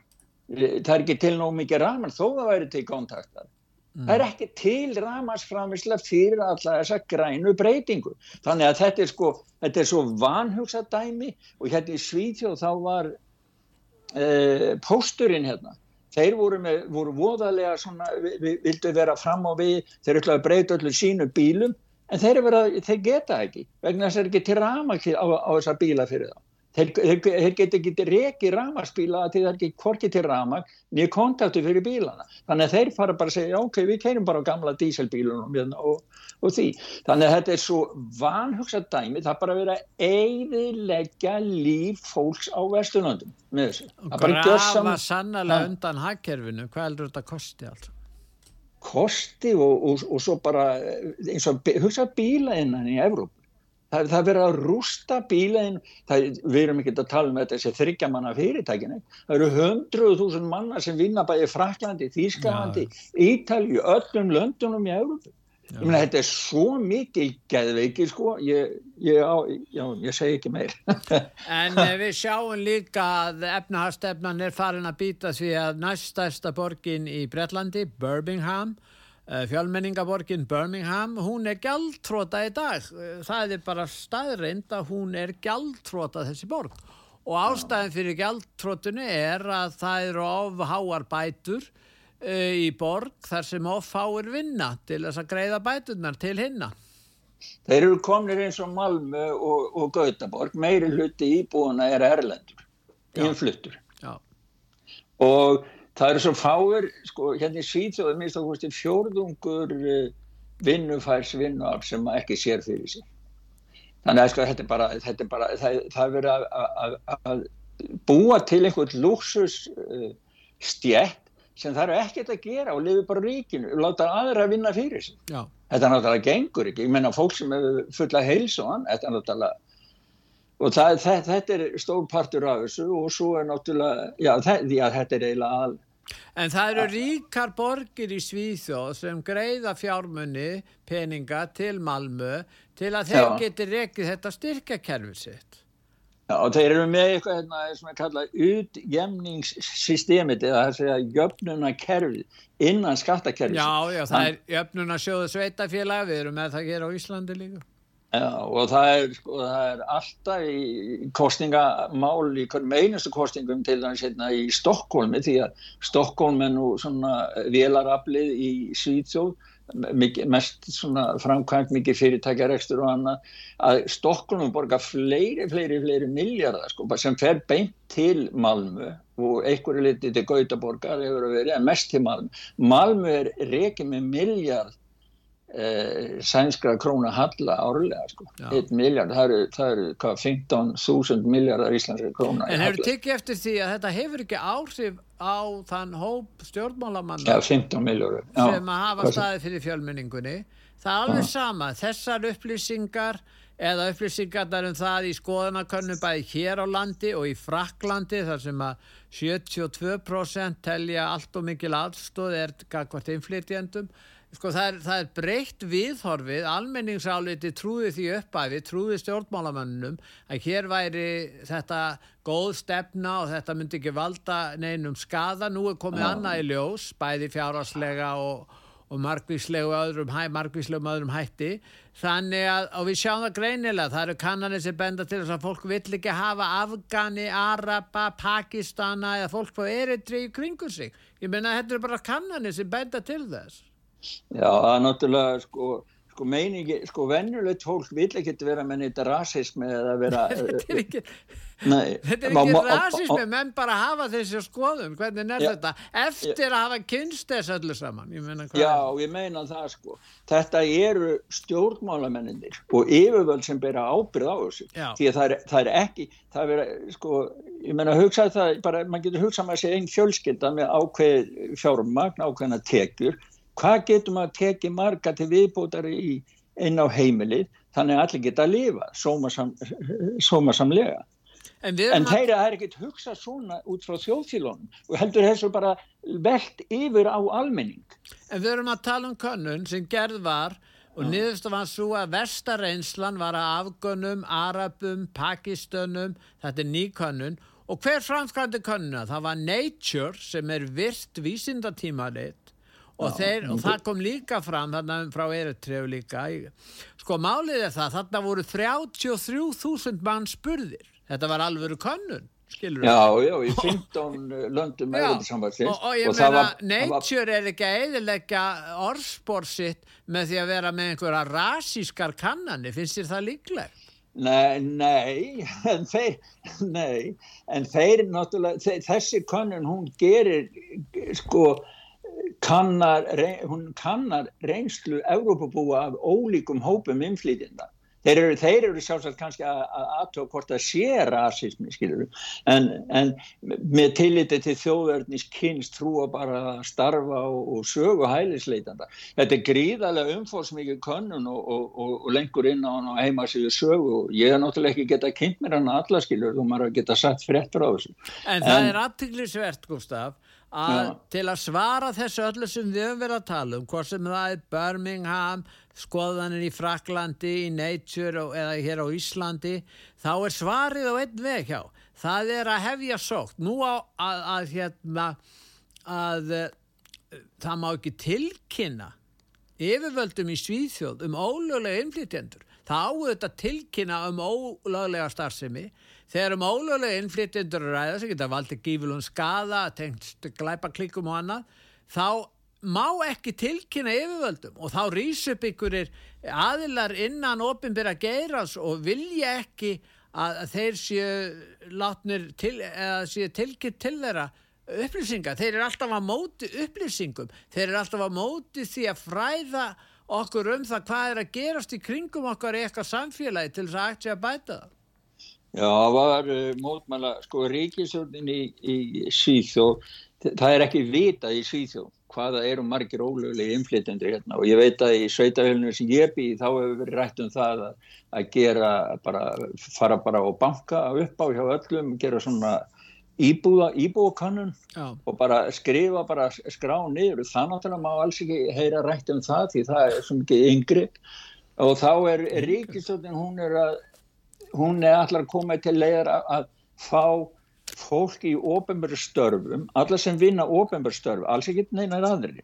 það er ekki til nóg mikið rafmagn þó það væri til kontaktar Mm. Það er ekki til ramarsframisla fyrir alla þessa grænu breytingu. Þannig að þetta er, sko, þetta er svo vanhugsað dæmi og hérna í Svíþjóð þá var eh, pósturinn hérna. Þeir voru, með, voru voðalega svona, vildu vera fram á við, þeir ætlaði að breyta öllu sínu bílum en þeir, vera, þeir geta ekki vegna þess að það er ekki til ramakið á, á þessa bíla fyrir þá. Þeir, þeir, þeir geta ekki rekið ramaspíla til það er ekki korkið til ramak nýja kontaktu fyrir bílana. Þannig að þeir fara bara að segja ok, við keirum bara á gamla díselbílunum hérna og, og því. Þannig að þetta er svo vanhugsað dæmi, það bara verið að eiðilegja líf fólks á Vesturlandum með þessu. Og grafa sannlega undan hagkerfinu, hvað heldur þetta kosti alltaf? Kosti og, og, og svo bara eins og hugsað bíla innan í Evróp Það, það verður að rústa bílegin, við erum ekki að tala um þetta þessi þryggjamanna fyrirtækinu, það eru hundruð þúsund manna sem vinna bæði Fraklandi, Þýskalandi, Ítalju, öllum löndunum í Európu. Ég meina þetta er svo mikið geðveikið sko, ég, ég, já, ég segi ekki meir. en eh, við sjáum líka að efnahastefnan er farin að býta því að næststærsta borgin í Breitlandi, Birmingham, fjölmenningaborgin Birmingham, hún er gjaldtróta í dag. Eh, það er bara staðreind að hún er gjaldtróta þessi borg. Og ástæðin fyrir gjaldtrótunni er að það eru of háar bætur uh, í borg þar sem of háir vinna til þess að greiða bæturnar til hinna. Þeir eru komnir eins og Malmö og, og Gautaborg, meiri hluti íbúana er erlendur, innfluttur. Og það eru svo fáir, sko, hérna í Svíþjóðu minnst á hvort fjórðungur eh, vinnufærs vinnuafl sem ekki sér fyrir sig. Þannig að sko, þetta er bara, þetta er bara, það, það er verið að, búa til einhvern luxus uh, stjætt sem það eru ekkert að gera og lifi bara ríkinu og láta aðra að vinna fyrir sig. Já. Þetta er náttúrulega gengur ekki, ég menna fólk sem hefur fulla heilsu hann, þetta er náttúrulega og það, það, þetta er stór partur af þessu og svo er náttúrulega, já, það, já þetta er eiginlega all. En það eru ríkar borgir í Svíþjóð sem greiða fjármunni, peninga til Malmö til að þeir geti rekið þetta styrkjakerfið sitt. Já, og þeir eru með eitthvað hérna, sem er kallað utjemningssystemið eða það segja jöfnunarkerfið innan skattakerfið. Já, já, það er jöfnunarsjóðu sveitafélag, við erum með það hér á Íslandi líka. Já, og það er, sko, það er alltaf í kostingamál í einustu kostingum til dæmis hérna í Stokkólmi því að Stokkólm er nú svona velaraflið í Svíðsjóð mest svona framkvæmt mikið fyrirtækjarekstur og annað að Stokkólm borgar fleiri, fleiri, fleiri miljardar sko, sem fer beint til Malmö og einhverju litið til Gautaborgar hefur verið en mest til Malmö. Malmö er reikið með miljard eh, sænskra króna halla árlega sko, 1 miljard það eru, eru hvað, 15.000 miljardar íslenskra króna En hefur tekið eftir því að þetta hefur ekki áhrif á þann hóp stjórnmálamanna ja, 15 miljóru sem að hafa staði fyrir fjölmenningunni? Það er alveg sama, þessar upplýsingar eða upplýsingarnar um það í skoðanakönnum bæði hér á landi og í Fraklandi þar sem að 72% telja allt og mikil aðstóð er hvert innflytjendum sko það er, það er breytt viðhorfið. Almenningsáliti trúði því uppæfi trúði stjórnmálamannum að hér væri þetta góð stefna og þetta myndi ekki valda neinum skada, nú er komið annað í ljós bæði fjáraslega og og margvíslegu öðrum, hæ, margvíslegu öðrum hætti. Þannig að, og við sjáum það greinilega það eru kannanir sem benda til þess að fólk vill ekki hafa Afgani, Araba Pakistana eða fólk á eritri í kringu sig, ég menna þetta eru bara kannanir sem benda til þess Já, það er náttúrulega sko sko meiningi, sko vennulegt fólk vil ekki vera með nýtt rasismi eða vera þetta er ekki Nei, þetta er ekki rasismi, menn bara hafa þessi skoðum, hvernig er ja, þetta? Eftir ja, að hafa kynst þess öllu saman ég Já, ég meina það sko. Þetta eru stjórnmálamenninir og yfirvöld sem bera ábyrð á þessu, Já. því að það er, það er ekki það er verið, sko ég meina hugsað það, bara, mann getur hugsað með að segja einn fjölskylda með ákveð fjármagn, ákveðna tekjur hvað getur maður tekið marga til viðbútar í inn á heimilið? Þannig að allir geta að lifa sómasam, sómasamlega. En, en þeirra er ekkert hugsað svona út frá þjóðfílunum og heldur þessu bara veld yfir á almenning. En við erum að tala um könnun sem gerð var og niðurstu var svo að vestarreynslan var að afgönnum, arabum, pakistunum þetta er ný könnun. Og hver framskvæmdi könnuna? Það var Nature sem er virt vísindatímalið og, þeir, og það kom líka fram þarna frá Eritreu líka sko málið er það, þarna voru 33.000 mann spurðir. Þetta var alvöru könnun skilur já, já, í 15 löndum og, og ég meina, nature var... er ekki að eðilegja orðspór sitt með því að vera með einhverja rasískar kannanir, finnst þér það líklegt? Nei, nei, en þeir, nei, en þeir náttúrulega, þeir, þessi kannun hún gerir, sko, kannar, hún kannar reynslu Európabúa af ólíkum hópum innflýtinda. Þeir eru, þeir eru sjálfsagt kannski að aðtöða hvort það sé rasismi, skilur en, en með tilliti til þjóðverðnis kynst trúa bara að starfa og, og sögu hælisleitanda. Þetta er gríðarlega umfórsmikið könnun og, og, og lengur inn á hann og heima við sögu og ég er náttúrulega ekki geta kynnt mér hann að alla, skilur, þú maður að geta sagt fréttur á þessu. En, en það er aðtiklisvert, Gustaf, að Já. til að svara þessu öllu sem við höfum verið að tala um hvort sem það er Birmingham skoðanir í Fraklandi, í Nature eða hér á Íslandi þá er svarið á einn veg hjá. Það er að hefja sókt nú á að, að hérna að uh, það má ekki tilkynna yfirvöldum í Svíþjóð um ólöglega innflytjendur það áður tilkynna um ólöglega starfsemi Þegar um ólögulega innflytjendur ræða sem geta valdið gífilum skada, tengst glæpa klikum og annað, þá má ekki tilkynna yfirvöldum og þá rýs upp ykkurir aðilar innan ofinbyrra geiras og vilja ekki að þeir séu látnir til, eða séu tilkynnt til þeirra upplýsingar. Þeir eru alltaf að móti upplýsingum. Þeir eru alltaf að móti því að fræða okkur um það hvað er að gerast í kringum okkar í eitthvað samfélagi til þess að ætti að bæta það. Já, það var uh, mótmæla, sko, ríkisjónin í, í Svíþjóð, það er ekki vitað í Svíþjóð hvaða eru margir ólögulegi inflytjendur hérna og ég veit að í sveitahölunum sem ég bý þá hefur verið rætt um það að, að gera bara, fara bara og banka upp á hjá öllum, gera svona íbúða, íbúðakannun og bara skrifa, bara skrá niður, það náttúrulega má alls ekki heyra rætt um það því það er svo mikið yngri og þá er ríkisjónin, hún er að hún er allar að koma til leiðar að, að fá fólk í ofenbæri störfum, alla sem vinna ofenbæri störf, alls ekki neinar aðri,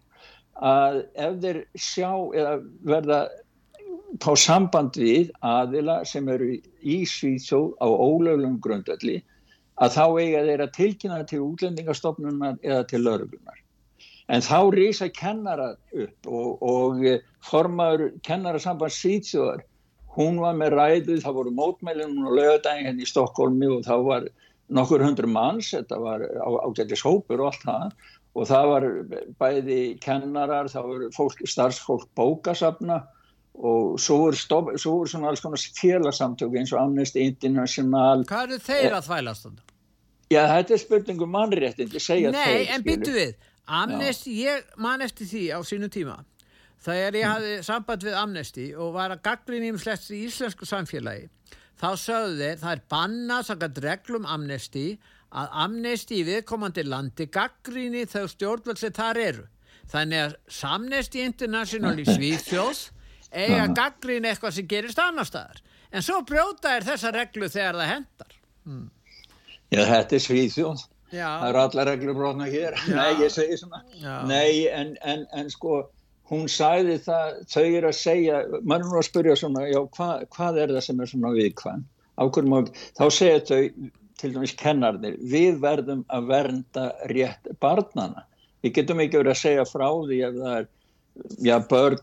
að ef þeir sjá eða verða á samband við aðila sem eru í Svíþjóð á ólöglum grundalli, að þá eiga þeir að tilkynna til útlendingastofnunar eða til lauruglunar. En þá rýsa kennara upp og, og formaður kennarasamband Svíþjóðar hún var með ræðu, það voru mótmælinn og lögadaginn hérna í Stokkólmi og það var nokkur hundru manns, þetta var ágættis hópur og allt það og það var bæði kennarar, það voru fólk, starfsfólk bókasafna og svo voru, stof, svo voru svona alls konar félagsamtöku eins og Amnesty International. Hvað eru þeir að þvælast þetta? Já, þetta er spurningum mannréttin, ég segja Nei, þeir. Nei, en byttu við, Amnesty, Já. ég man eftir því á sínu tíma þegar ég hafði samband við Amnesty og var að gaggrinni um slett í íslensku samfélagi þá sögðu þeir það er bannað sakat reglum Amnesty að Amnesty í viðkomandi landi gaggrinni þau stjórnvöld sem þar eru þannig að Amnesty International í Svíþjóð eiga gaggrinni eitthvað sem gerist annar staðar en svo brjóta er þessa reglu þegar það hendar mm. Já þetta er Já. það eru alla reglur brotna hér Já. nei ég segi svona Já. nei en, en, en sko hún sæði það, þau eru að segja, mann er að spyrja svona, já, hva, hvað er það sem er svona viðkvæm? Ákveðum, þá segja þau, til dæmis kennarnir, við verðum að vernda rétt barnana. Við getum ekki verið að segja frá því ef það er, já, börn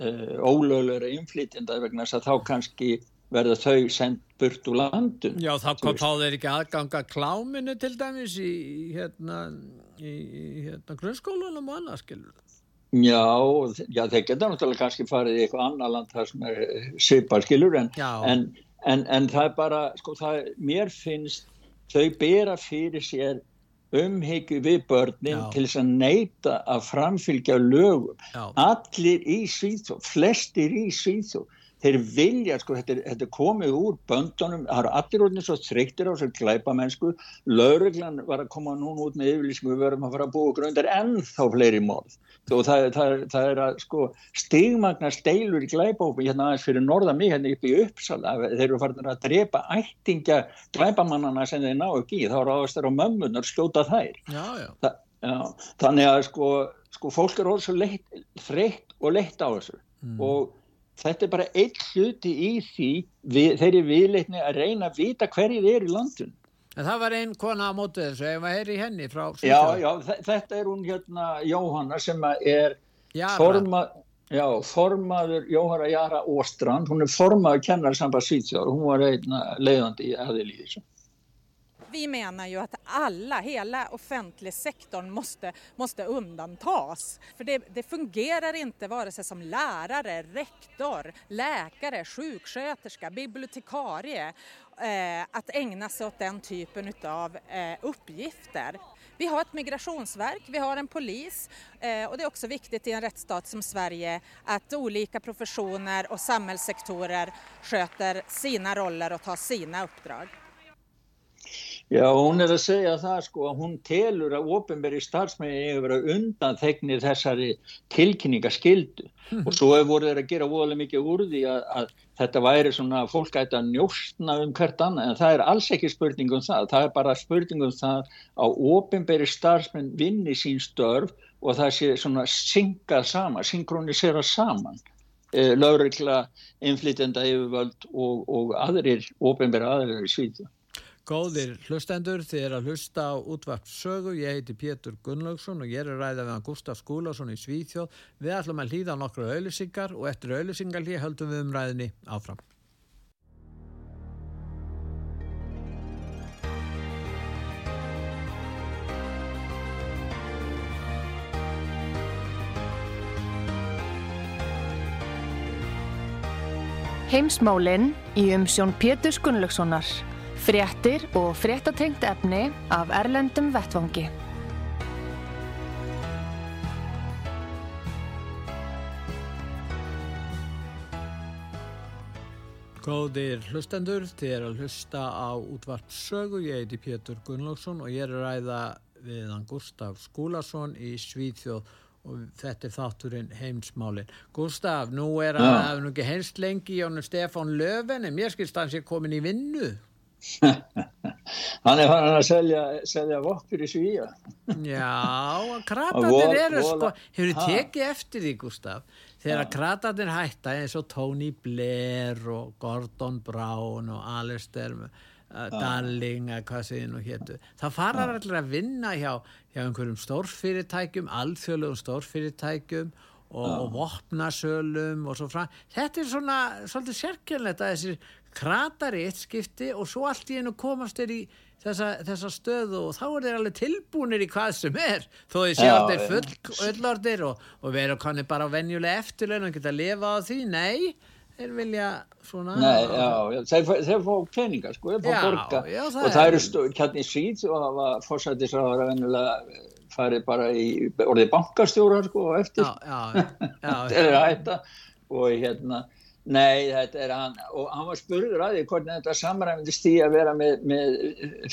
ólögulegur inflytjenda vegna þess að þá kannski verða þau sendt burt úr landum. Já, þá kom þá þeir ekki aðganga kláminu til dæmis í, hérna, í, hérna, grunnskólanum og annað, skilur það. Já, já, þeir geta náttúrulega kannski farið í eitthvað annar land þar sem er sviparskilur en, en, en, en það er bara, sko, það, mér finnst þau bera fyrir sér umhyggju við börnin já. til þess að neyta að framfylgja lögum. Já. Allir í Svíþjóð, flestir í Svíþjóð þeir vilja, sko, þetta er, þetta er komið úr böndunum, það eru allir orðin svo þreyttir á þessu glæpamennsku lauruglan var að koma núna út með yfirlýsing við verðum að fara að búa gröndar ennþá fleiri morð og það, það, það er að sko stigmagna steilur í glæpahópin hérna aðeins fyrir norða mig hérna upp í Uppsala þeir eru farin að drepa ættinga glæpamannana sem þeir ná ekki þá eru áherslu á mömmunar skjóta þær já, já. Þa, já, þannig að sko, sko fólk er orðið svo þreytt og leitt á þessu mm. og þetta er bara einn hluti í því við, þeirri viðleitni að reyna að vita hverju þið er í landun En það var einn kona á mótið þessu ef maður heyri henni frá Já, já, þetta er hún hérna Jóhanna sem er forma, já, formaður Jóhanna Jara Óstrand, hún er formaður kennarsamband Svíþjóður, hún var einna leiðandi í aðilíðisum vi menar ju att alla, hela offentlig sektorn måste, måste undantas. För det, det fungerar inte vare sig som lärare, rektor, läkare, sjuksköterska, bibliotekarie eh, att ägna sig åt den typen av eh, uppgifter. Vi har ett migrationsverk, vi har en polis eh, och det är också viktigt i en rättsstat som Sverige att olika professioner och samhällssektorer sköter sina roller och tar sina uppdrag. Já, hún er að segja það sko að hún telur að ofinberi starfsmæði hefur verið undan þegnir þessari tilkynningaskildu mm. og svo hefur voruð að gera voðalega mikið úr því að, að þetta væri svona fólk ætti að njóstna um hvert annað en það er alls ekki spurningum það, það er bara spurningum það að ofinberi starfsmæn vinni sín störf og það sé svona syngað saman, synkronisera saman e, laurikla, inflytenda yfirvöld og, og aðrir ofinberi aðrir í svíðu. Góðir hlustendur, þið er að hlusta á útvart sögu, ég heiti Pétur Gunnlaugsson og ég er ræða við hann Gustaf Skúlason í Svíþjóð. Við ætlum að hlýða nokkru auðlisingar og eftir auðlisingar hlýja höldum við um ræðinni áfram. Heimsmálinn í umsjón Pétur Gunnlaugssonar. Fréttir og fréttatengt efni af Erlendum Vettvangi. Góðir hlustendur, þið er að hlusta á útvart sögu, ég heiti Pétur Gunnlóksson og ég er að ræða við hann Gustaf Skúlason í Svíþjóð og þetta er þátturinn heimsmálinn. Gustaf, nú er hefur nú ekki heimst lengi í honum Stefán Löfven en mér skilst að hann sé komin í vinnu. hann er hann að selja, selja vokkur í svíja já, kratarnir eru sko, hefur þið tekið eftir því Gustaf þegar kratarnir hætta eins og Tony Blair og Gordon Brown og Alistair uh, Darling eða hvað segir nú héttu það farar allir að vinna hjá, hjá einhverjum stórfyrirtækjum alþjóðlegum stórfyrirtækjum og, og vopnasölum og svo frá. Þetta er svona svolítið sérkjörnlegt að þessir kratar í eitt skipti og svo allt í einu komast þeir í þessa, þessa stöðu og þá er þeir alveg tilbúinir í hvað sem er þó þeir séu að þeir full öllordir og, og veru kanni bara venjulega eftirleun og geta að lifa á því, nei þeir vilja svona Nei, já, já, þeir, þeir fá peningar sko, þeir fá borga. og það eru hérna í síð og það var fórsættis að vera venjulega farið bara í orðið bankastjórar sko eftir. Já, já, já, þetta er hætta. Og hérna nei þetta er hann og hann var spurður að því hvernig þetta samræmdist í að vera með, með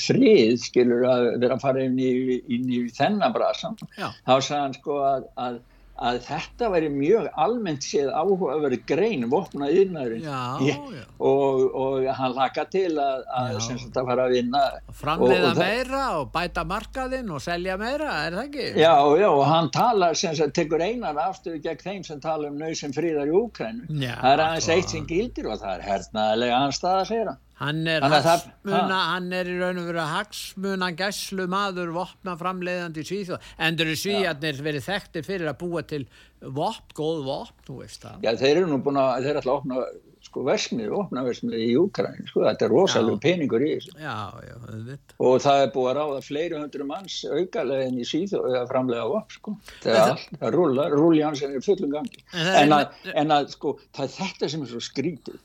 frið skilur að vera að fara inn í, inn í þennan brasan þá sagði hann sko að, að að þetta væri mjög almennt séð áhuga að vera grein vopna yðnaðurinn Já, Ég- já. og, og hann laka til að, að að fara að vinna framleiða Og- og meira og bæta markaðinn og selja meira, er það ekki? Já, já, og hann talar sem sagt, tekur einar afstöðu gegn þeim sem tala um nöysum fríðar í Úkrænu. Það er aðeins eitt sem gildir og það er hernaðilega hans stað að segja. Hann er, að það- hagsmuna, hann er í raun og veru hagsmuna gæslu maður vopna framleiðandi í Svíþjóð. Endur er Svíjarnir verið þekktir fyrir að búa til vopn, góð vopn, þú veist það. Já, þeir eru nú búin að, þeir ætla að opna sko versmið, opna versmið í Úkrænu, sko, þetta er rosalega peningur í þessu. Já, já, auðvitað. Og það er búið að ráða fleiri hundru manns aukalega en í síðu að framlega vopn, sko. Það er það- allt, það rúlar, rúli hans er fullum gangi. En það er- En að, en að, sko, það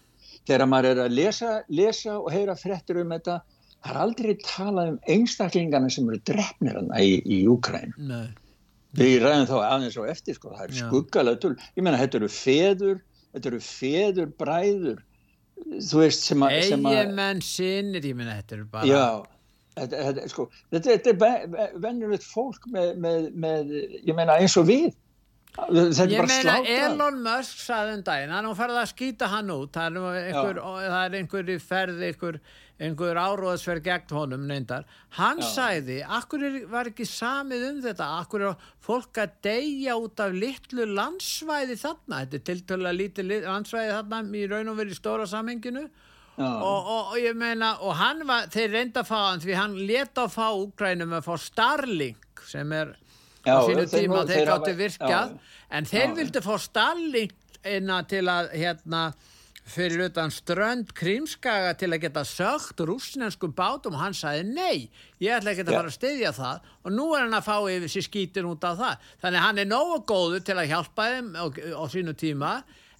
Þegar maður er að lesa, lesa og heyra fréttur um þetta, það er aldrei talað um einstaklingana sem eru drefnir í, í Úkræn. Nei. Við ræðum þá aðeins á eftir, sko, það er tull. Ég meina, þetta eru feður, þetta eru feður, bræður, þú veist, sem að... Eigimenn sinnir, ég minna, þetta er bara... Já, þetta, þetta, sko, þetta, þetta er ve- venjulegt fólk með, með, með, ég meina eins og við. Ég meina. Elon Musk saði um daginn, hann farið að skýta hann út, það er, einhver, það er einhver í ferði, einhver, einhver áróðsverð gegn honum neyndar. Hann sagði, akkur er, var ekki samið um þetta, akkur er fólk að deyja út af litlu landsvæði þarna, þetta er tiltölulega lítið landsvæði þarna í raun og verið stóra samhenginu Já. og, og, og ég meina, og hann var, þeir reynda að fá hann því hann leta að fá Úkrænum að fá Starlink sem er Já, á sínu tíma þeir gáttu já. en þeir Já. vildu fá Starlink inna til að hérna fyrir utan strönd krímskaga til að geta sögt rúsnenskum bátum. Og hann sagði nei, ég ætla ekki að fara að styðja það og nú er hann að fá yfir sér skítin út af það. Þannig hann er nógu góður til að hjálpa þeim á, sínu tíma.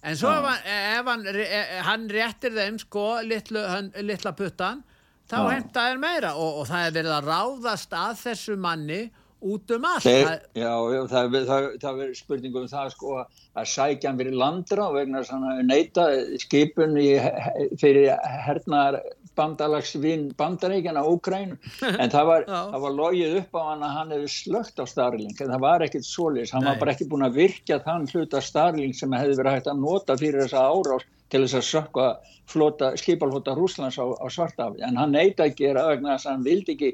En svo ef, hann, ef hann, e- hann réttir þeim sko litlu, hann, litla puttan þá henta þeir meira. Og, og það er verið að ráðast að þessu manni út um allt. Þeir, já, það, það, það, verður spurning um það sko að sækja hann fyrir landra vegna að hann hafi neita skipun í, fyrir hernaðar bandalagsvinn bandaríkjana Úkrænu en það var, var logið upp á hann að hann hefði slögt á Starlink en það var ekkit svoleiðis, hann Nei. var bara ekki búin að virkja þann hluta Starlink sem hefði verið hægt að nota fyrir þessa árás til þess að sökka flota, skipalflota Rúslands á, á Svartafi en hann neita að gera vegna þess að hann vildi ekki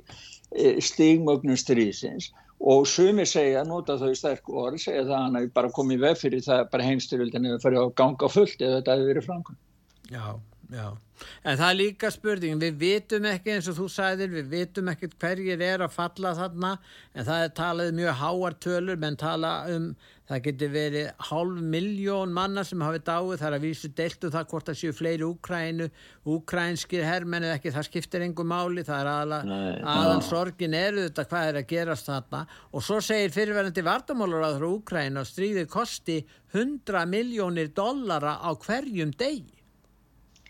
e, stigmögnum stríðsins og sumir segja, nota þau sterk orð, segja það að hann hefði bara komið veg fyrir það bara heimstyrjöldin hefur farið að ganga fullt eða þetta hefur verið framkvæm. Já, já. En það er líka spurning, við vitum ekki eins og þú sagðir, við vitum ekki hverjir er að falla þarna, en það er talað um mjög háar tölur, menn tala um, það getur verið hálf miljón manna sem hafi dáið, það er að vísu deiltu það hvort það séu fleiri Úkrænu, úkrænskir hermenn eða ekki, það skiptir engum máli, það er aðal, aðal sorgin eru þetta hvað er að gerast þarna og svo segir fyrirverandi vardamólar á Úkrænu að stríðið kosti 100 miljónir dollara á hverjum degi.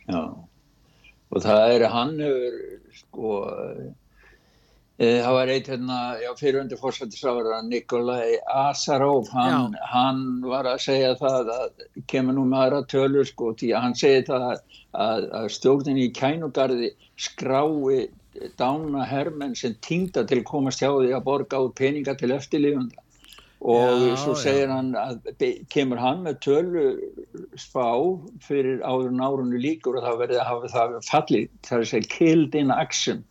Já, og það er hann hefur sko e, það var eitt hérna, já, fyrirhundi fórsættisráður Nikolai Asarov hann, hann var að segja það að kemur nú með aðra tölur sko, því að hann segir það að, að, að stjórnin í kænugarði skrái dána hermenn sem týnda til að komast hjá því að borga út peninga til eftirlifunda og Já, svo já. segir hann að kemur hann með tölu spá fyrir áður en árunni líkur og það verði að hafa það fallið, það er að segja killed in action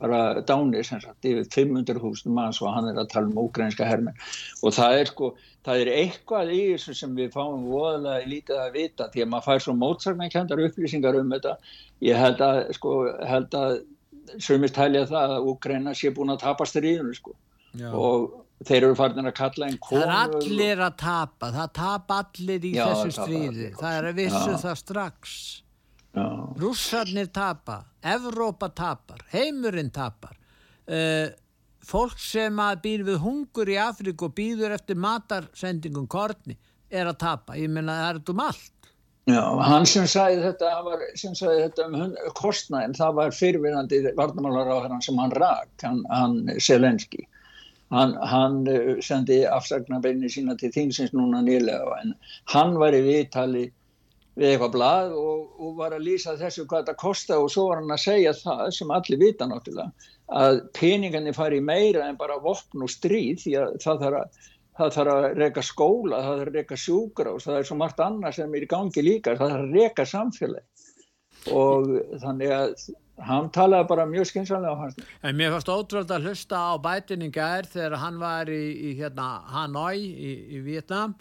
bara dánir sem sagt yfir 500.000 manns og hann er að tala um ógrænska hermenn og það er sko, það er eitthvað í þessu sem við fáum voðalega lítið að vita því að maður fær svo mótsagnarkendar upplýsingar um þetta ég held að sko, held að sumist telja það að Úgræna sé búin að tapa stríðinu sko Já. og þeir eru farin að kalla einn Það konu er allir að tapa, það tapa allir í Já, þessu það stríði, það er að vissu Já. það strax. Já, Rússarnir tapa, Evrópa tapar, heimurinn tapar. Uh, fólk sem að býr við hungur í Afríku og býður eftir matarsendingum korni er að tapa. Ég meina það er þetta um allt. Já, hann sem sagði þetta, var, sem sagði þetta um kostnaðinn, það var fyrirverandi varnamálar á hann sem hann rak, hann, hann Selenski. Hann, hann uh, sendi afsagnarbeginni sína til þingsins núna nýlega en hann var í viðtali við eitthvað blað og, og var að lýsa þessu hvað þetta kosta og svo var hann að segja það sem allir vita náttúrulega að peningarnir fari meira en bara vopn og stríð því að það þarf að, það þarf að reyka skóla, það þarf að reyka sjúkrás, það er svo margt annað sem er í gangi líka, það þarf að reyka samfélag og þannig að hann talaði bara mjög skynsalega á hans. En mér fannst ótrúld að hlusta á bætinningar þegar hann var í, í hérna, Hanoi í, í Vietnam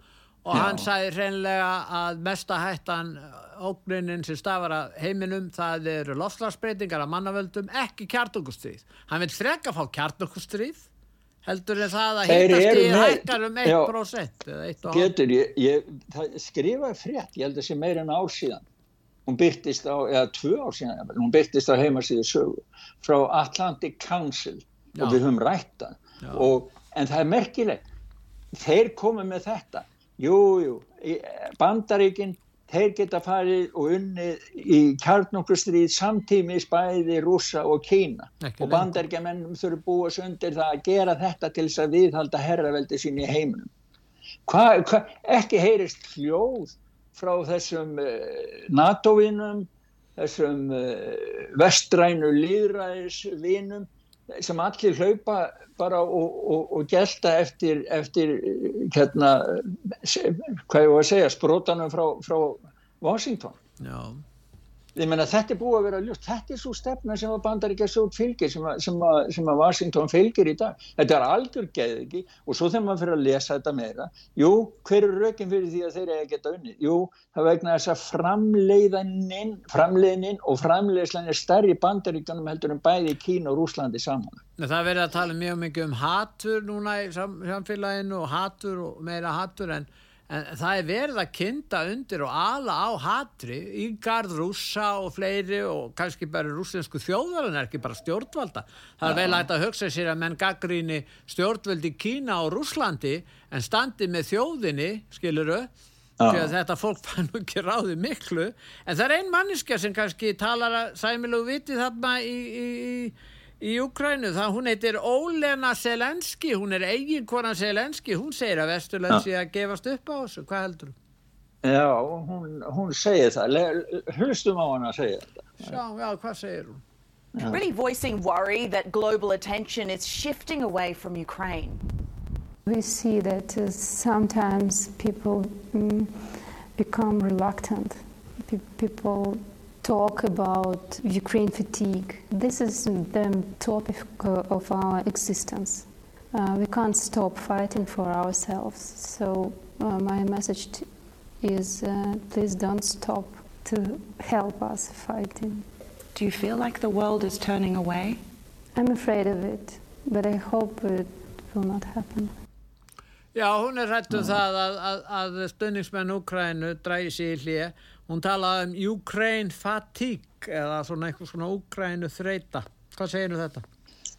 og Já. hann sagði hreinlega að mesta hættan ógrunin sem stafar að heiminum það eru lofslagsbreytingar af mannavöldum ekki kjartungustrýð. Hann vil freka fá kjartungustrýð heldur en það að hittast í hækkar um 1% eða 1,5%. Getur, ég, ég skrifaði frétt, ég held að það sé meira en ár síðan hún byrtist á, eða tvö ár síðan hún byrtist á heimasíðu sögu frá Atlantic Council Já. og við höfum rætta en það er merkilegt. Þeir komið með þetta. Jújú, jú, bandaríkinn þeir geta farið og unnið í kjarnokkurstríð samtímis bæði rúsa og kína. Ekki og bandaríkjamennum þurfu búast undir það að gera þetta til þess að viðhalda herraveldi sín í heiminum. Hva, hva, ekki heyrist hljóð frá þessum eh, NATO-vinum, þessum eh, vestrænu líðræðisvinum sem allir hlaupa bara og, og, og gelta eftir, eftir hérna, hvað ég var að segja, sprótanum frá, frá Washington. Já ég menna þetta er búið að vera ljúst þetta er svo stefna sem að bandaríkja svo fylgir sem að, sem, að, sem að Washington fylgir í dag. Þetta er algjör geð ekki og svo þegar maður fyrir að lesa þetta meira jú, hver er rökin fyrir því að þeir eiga geta unni jú, það vegna þess að framleiðaninn framleiðaninn og framleiðslan er stærri bandaríkjanum heldur en bæði í Kína og Rúslandi saman. Það verður að tala mjög mikið um hatur núna í samfélaginu og hatur og meira hatur en en það er verið að kynnta undir og ala á hatri í gard rúsa og fleiri og kannski bara rúsinsku þjóðarinn er ekki bara stjórnvalda. Það er vel að hugsa sér að menn gaggríni stjórnvaldi Kína og Rúslandi en standi með þjóðinni skiluru því að þetta fólk fann ekki ráði miklu. En það er ein manniska sem kannski talar að sæmilu viti þarna í, í, í í Ukrænu, það hún heitir Ólena Selenski, hún er eiginkona Selenski, hún segir að Vesturland sé að gefast upp á þessu, hvað heldur þú? Já, hún, hún segir það hlustum á hann að segja þetta Já, já, hvað segir hún? Yeah. Really voicing worry that global attention is shifting away from Ukraine. We see that uh, sometimes people mm, become reluctant. P people talk about Ukraine fatigue. This is the topic of our existence. Uh, we can't stop fighting for ourselves. So uh, my message is uh, please don't stop to help us fighting. Do you feel like the world is turning away? I'm afraid of it, but I hope it will not happen. Já, hún er hættu um það að, að, að stunningsmenn Úkrænu dræði sér í hlýja Hún talaði um Ukraine fatigue eða svona eitthvað svona Ukraínu þreita. Hvað segir þú þetta?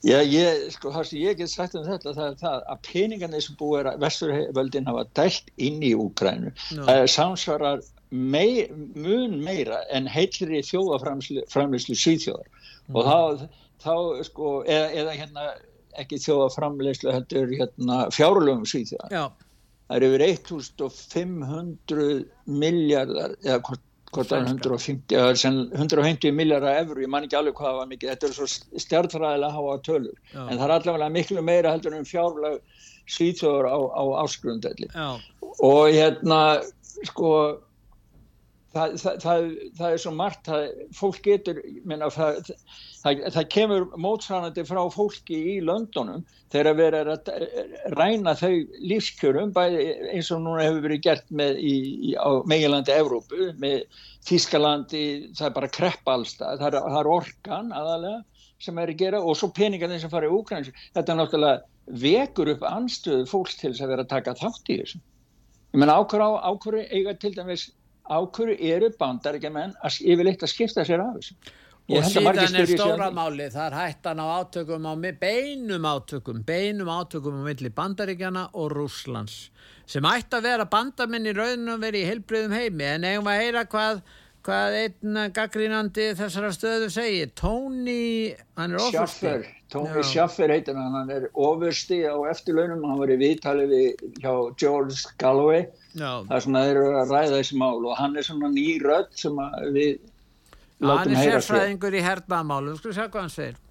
Já, ég, sko, það sem ég get sagt um þetta það er það að peningarnir sem búið að vesturvöldin hafa dælt inn í Ukraínu no. samsvarar mei, mun meira en heilri þjóðaframleyslu síðþjóðar mm. og þá, þá sko, eða, eða hérna ekki þjóðaframleyslu heldur hérna fjárlöfum síðþjóðar. Já það eru yfir 1500 miljardar eða hvort, hvort það er 150, 150 miljardar efru, ég man ekki alveg hvað það var mikið. Þetta er svo stjartfræðilega að hafa tölur. Já. en það er allavega miklu meira heldur um fjárlag síðþjóður á, á áskrundelli og hérna sko það, það, það, er svo margt fólk getur minna, það kemur mótsvarandi frá fólki í löndunum þegar við erum að ræna þau lífskjörum eins og núna hefur verið gert með í, í, á meginlandi Evrópu með Þískalandi, það er bara krepp allstað, það það er orkan aðalega sem er að gera og svo peningarnir sem fara í Úkræns þetta er náttúrulega vekur upp anstöðu fólks til þess að vera að taka þátt í þessu. Ég menna ákvöru ákvöru eiga til dæmis ákvöru eru bandaríkjaman yfirleitt að skipta sér af þessu. Og síðan er stóra máli, það er hættan á átökum á beinum átökum, beinum átökum á milli bandaríkjana og Rúslands sem ætti að vera bandamenn í raunum verið í heilbriðum heimi. En eigum að heyra hvað, hvað einn gaggrínandi þessara stöðu segir. Tony, er Schaffer, Tony Schaffer heitir hann hann er ofursti á eftirlaunum. Hann var í viðtali við hjá George Galloway. Það er svona þeir eru að ræða þessi mál og hann er svona ný sem við hann látum er heyra sér sérfræðingur í hernaðamálum við skulum sjá hvað hann segir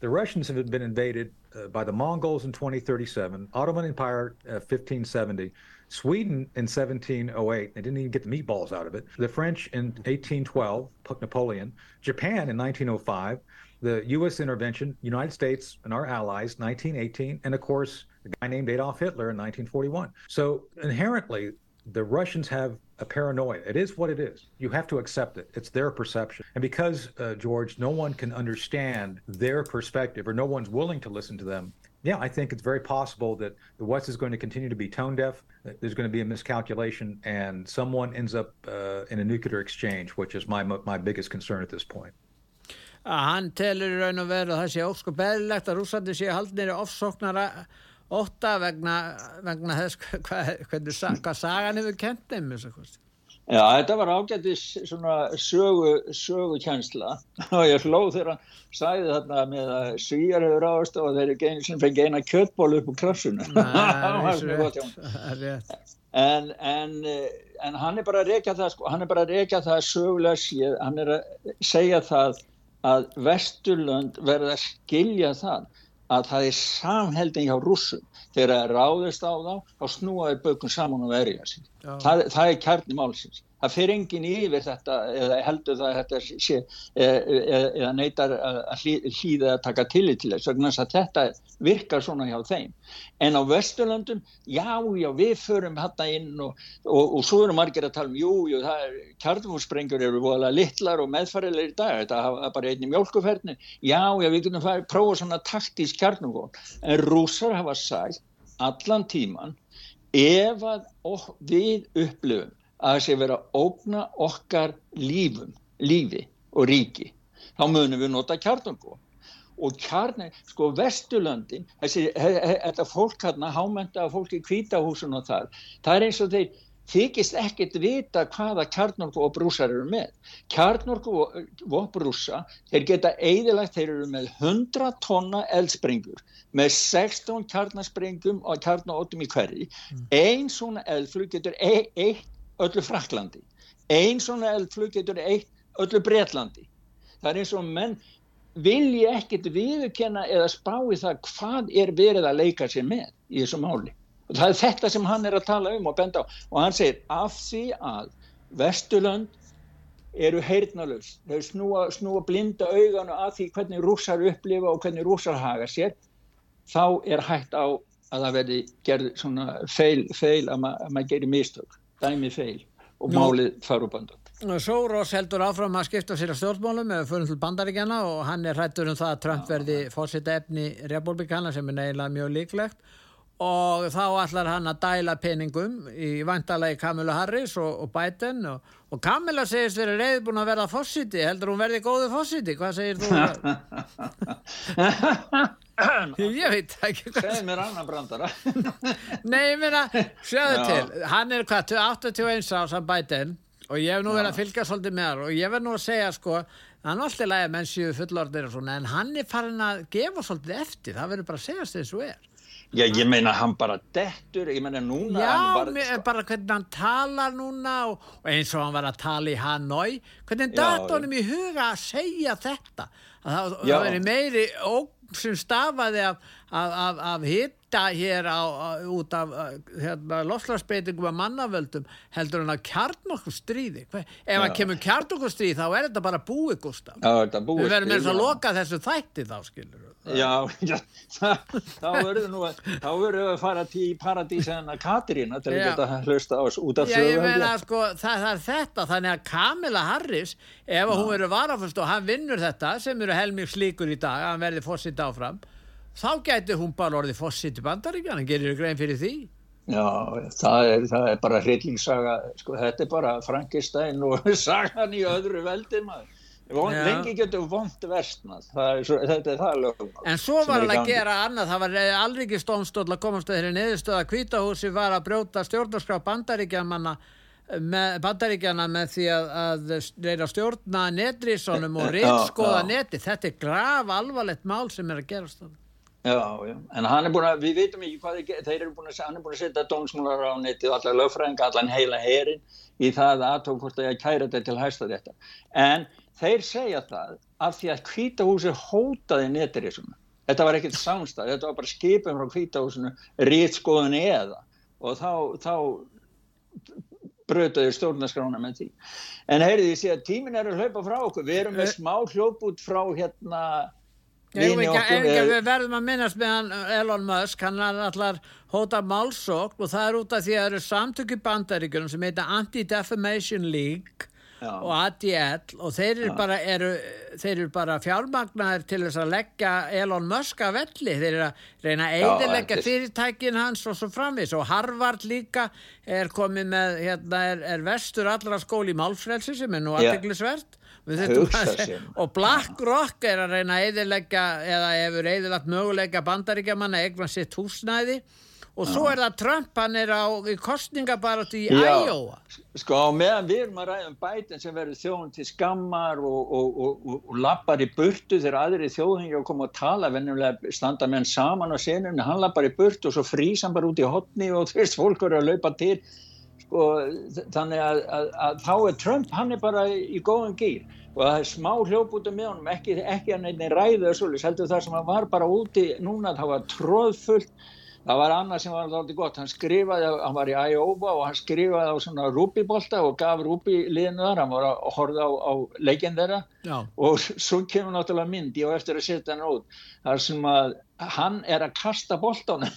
The Russians have been invaded uh, by the Mongols in 2037, Ottoman Empire uh, 1570, Sweden in 1708. They didn't even get the meatballs out of it. The French in 1812, Napoleon, Japan in 1905, the U.S. intervention, United States and our allies, 1918, and of course, a guy named Adolf Hitler in 1941. So inherently, the Russians have a paranoia. It is what it is. You have to accept it. It's their perception. And because, uh, George, no one can understand their perspective or no one's willing to listen to them, yeah, I think it's very possible that the West is going to continue to be tone deaf. There's going to be a miscalculation, and someone ends up uh, in a nuclear exchange, which is my my biggest concern at this point. Að hann telur í raun og veru að það sé ósku beðilegt að rússandi sé haldnir í ofsóknara ótta vegna, vegna þess hvað, hvernig, hvað sagan hefur kent þeim þess að kosti. Já, þetta var ágættis svona sögu, sögukjensla og ég hló þegar hann sagði þarna með að svíjar hefur ráðast og þeir fengi eina kjöttból upp úr rétt. en, en, eh, en hann er bara að reyka það sko, er það sögulega séð, hann er að segja það að Vesturlönd verða að skilja það að það er samheldin hjá rússum. Þegar það er ráðist á þá þá snúaður bökum saman og verja Já. það, það er kjarni málsins það fer enginn yfir þetta eða heldur það að þetta sé eða, eða neytar að hlý- hlýða að taka tillit til þess vegna að þetta virkar svona hjá þeim. En á Vesturlöndum, já, já, við förum þetta inn og, og, og svo eru margir að tala um, jú, jú, það er kjarnfússprengur eru voðalega litlar og meðfærilegir í dag, þetta hafa bara einni mjólkuferðni já, já, við getum farið, prófa svona taktísk kjarnfús, en rússar hafa sagt allan tíman ef að við upplifum að sé vera að ógna okkar lífum, lífi og ríki, þá munum við nota kjarnfús og kjarni, sko Vesturlöndin, þessi, þetta fólk hérna, hámentaða fólk í kvítahúsun og það, það er eins og þeir þykist ekkert vita hvaða kjarnorku og brúsar eru með. Kjarnorku og brúsa, þeir geta eðilagt, þeir eru með 100 tonna eldsprengur, með 16 kjarnaspringum og kjarnaóttum í hverji. Einn svona eldflug getur e eitt öllu Fraklandi. Einn svona eldflug getur eitt öllu Bretlandi. Það er eins og menn vilji ekkert viðurkenna eða spá í það hvað er verið að leika sér með í þessu máli. Og það er þetta sem hann er að tala um og benda á. Og hann segir af því að Vesturlönd eru heyrnalus, þau snúa, snúa blinda auganu að því hvernig rússar upplifa og hvernig rússar haga sér, þá er hægt á að það verði gerð svona feil, feil að, ma að maður gerir mistök, dæmi feil og Nú- málið fara úr bandan. Sóros heldur áfram að skipta sér að stjórnmálum eða fyrir til bandaríkjana og hann er hrættur um það að Trump verði fórseta efni republikana sem er neila mjög líklegt og þá ætlar hann að dæla peningum í vantalegi Kamila Harris og, og Biden og, og Kamila segist verið reyðbúin að verða fórsiti heldur hún verði góðu fórsiti hvað segir þú? ég veit ekki hvað Segð mér annan brandara. Nei, ég meina, sjáðu Já. til, hann er hvað, 81 árs hann Biden og ég hef nú verið að fylgja svolítið með hann og ég verð nú að segja sko, hann er alltaf lægi menn séu fullorðir og svona en hann er farin að gefa svolítið eftir, það verður bara að segja þess og er. Já, ég meina hann bara dettur, ég meina núna Já, bara, mér, bara hvernig hann talar núna og, og eins og hann var að tala í Hanoi, hvernig honum í huga að segja þetta, að það, það verið meiri ógn sem stafaði af, af, af, af hitta hér á, út af hérna, lofslagsbreytingum að mannavöldum heldur hann að kjarn okkur stríði. Ef Já. hann kemur kjarn okkur stríði þá er þetta bara búið Gustaf Já, búið við verðum eins að loka þessu þætti þá skilur Já, já, þá verður nú að, þá verður við að fara til paradís en að Katrína til að geta hlusta á oss út af Já, ég meina sko, það, það er þetta þannig að Kamila Harris ef hún verður varafust og hann vinnur þetta sem eru helming slíkur í dag að hann verði fósitt áfram þá gæti hún bara orðið fósitt í bandaríkjan hann gerir grein fyrir því. Já, það er, það er bara hryllingssaga, sko, þetta er bara Frankenstein og sagan í öðru veldi maður. Von, lengi getur vond er, svo, þetta er það lögum. en svo var er hann að gera annað. Það var alriki stónstóll að komast að þeirri neðustöð að kvítahúsi var að brjóta stjórnarskrá bandaríkjamanna með bandaríkjana með því að, að reyna stjórna netrísonum og reynskoða neti þetta er graf alvarlegt mál sem er að gerast Já, já, en hann er búin að, við veitum ekki hvað þeir, þeir eru búin að, hann er búin að setja dómsmúlar á netið, allar lögfræðinga, allan heila herin í það aðtók hvort er að þeir segja það af því að kvítahúsi hótaði netirísum. Þetta var ekkert samstað, þetta var bara skipum frá kvítahúsinu, rítskoðun eða. Og þá, þá brötaði stjórnaskrána með því. En heyrði því að tímin er að hlaupa frá okkur, við erum með smá hljóput frá hérna Ekki, ekki, við verðum að minnast með hann Elon Musk, hann er allar hóta málsókn og það er út af því að það eru samtökju bandaríkunum sem heita Anti-Defamation League Já. og ADL og þeir eru bara, bara fjármagnar til þess að leggja Elon Musk að velli, þeir eru að reyna að eidilegja fyrirtækin hans og svo framvis og Harvard líka er komið með, hérna er, er vestur allra skóli í málfrelsi sem er nú aðteglisvert og BlackRock er að reyna að eðilegja eða hefur eðilagt möguleika bandaríkjaman að egna sitt húsnæði og svo er það Trump, hann er á kostningabaratu í Iowa. Sko meðan við erum að ræða um bætin sem verður þjóðun til skammar og, og, og, og lappar í burtu þegar aðri þjóðungi að koma að tala vennulega standa með hann saman á senunni hann lappar í burtu og svo frýs hann bara út í hotni og veist fólk eru að laupa til. Sko, þannig að, að, að þá er Trump, hann er bara í góðan gýr og það er smá hljóputum með honum, ekki, ekki hann einnig ræðu heldur það sem hann var bara úti núna, það var tróðfullt það var annað sem var alltaf gott. Hann skrifaði, hann var í Iowa og hann skrifaði á svona rúbibólta og gaf rúbiliðinu þar, hann var að horfa á, á leikinn þeirra. Já. og svo kemur náttúrulega mynd, ég á eftir að setja hann út þar sem að hann er að kasta bóltanum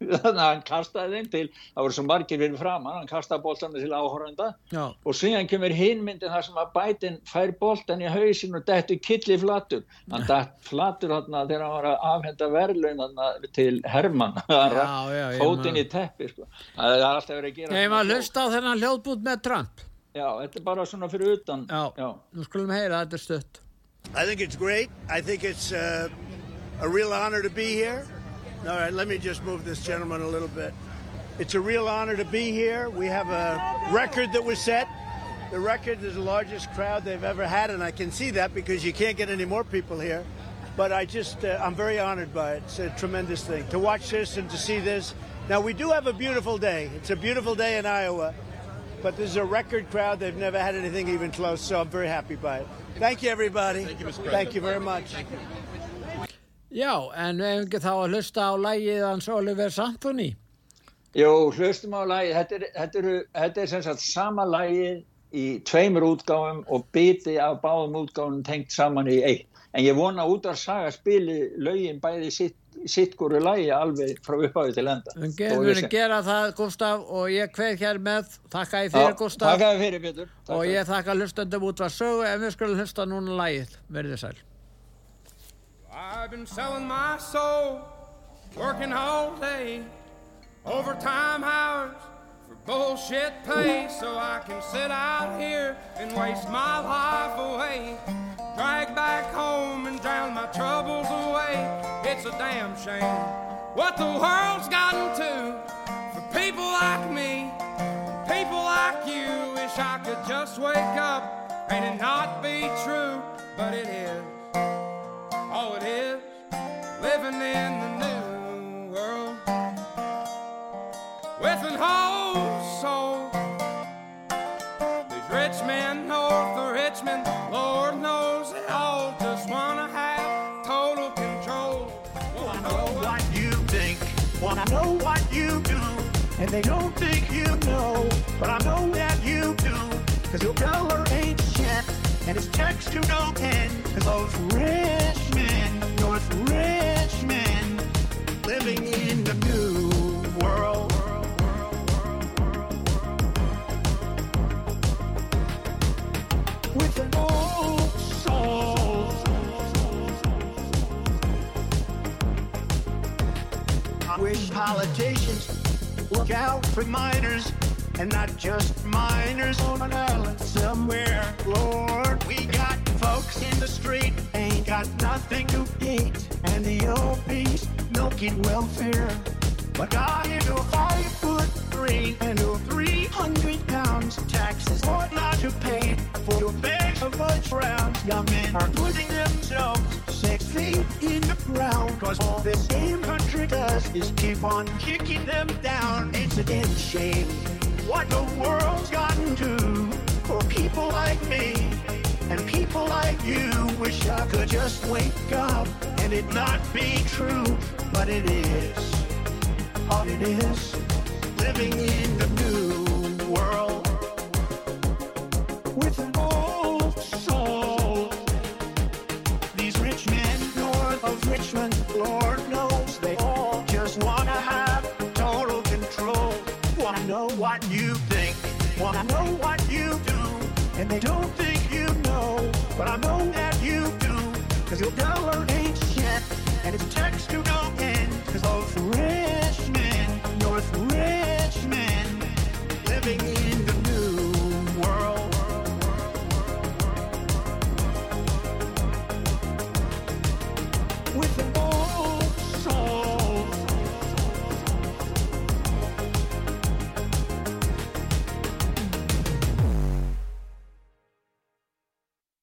þannig að hann kastaði þeim til það voru svo margir verið fram hann kastaði bóltana til áhóranda og síðan kemur hinmyndin þar sem að bætin fær bóltan í hausin og dættu killi flatur. Hann dætt flatur hann þegar hann var að afhenda verðlaun til Herman fótinn í teppi sko. það er alltaf verið að gera Ég var að hlusta á þennan hljóðbút með Trump. Já, þetta er bara svona fyrir utan. Já, Já. nú skulum heyra, þetta er stutt. I think it's great. I think it's uh, a real honor to be here All right, let me just move this gentleman a little bit. It's a real honor to be here. We have a record that was set. The record is the largest crowd they've ever had, and I can see that because you can't get any more people here. But I just, uh, I'm very honored by it. It's a tremendous thing to watch this and to see this. Now, we do have a beautiful day. It's a beautiful day in Iowa, but there's a record crowd. They've never had anything even close, so I'm very happy by it. Thank you, everybody. Thank you, Mr. President. Thank you very much. Já, en ef ekki þá að hlusta á lægið hans Oliver Santoni? Jó, hlustum á lægið. Þetta er, þetta er, þetta er sem sagt sama lægið í tveimur útgáfum og biti af báðum útgáfum tengt saman í eitt. En ég vona út af saga spili lögin bæði sitt, sitt góru lægi alveg frá upphafi til enda. Við munum gera það, Gustaf, og ég hveð hér með. Takk að ég fyrir, Gustaf. Takk að ég fyrir, Petur. Og ég þakka hlustandum út var sögu en við skulum hlusta núna lægið. Verðið sæl. I've been selling my soul, working all day, overtime hours for bullshit pay, so I can sit out here and waste my life away. Drag back home and drown my troubles away. It's a damn shame what the world's gotten to for people like me, people like you. Wish I could just wake up and it not be true, but it is all it is, living in the new world. With an whole soul. These rich men north of Richmond, Lord knows they all. Just wanna have total control. Wanna know what you think, wanna know what you do, and they don't think you know, but I know that you do, cause your color ain't shit, and it's text to no end, cause those rich with rich men living in the new world. With an old soul. I wish politicians look out for minors and not just miners on an island somewhere. Lord, we got folks in the street ain't got nothing to eat, and the old milking welfare. But got into five foot three and do 300 pounds taxes ought not to pay for your bags of much round. Young men are putting themselves six feet in the ground. Cause all this damn country does is keep on kicking them down. It's a damn shame what the world's gotten to for people like me and people like you. Wish I could just wake up and it not be true, but it is. All it is, living in wanna know what you do, and they don't think you know, but I know that you do, cause your dollar ain't shit, and it's text to no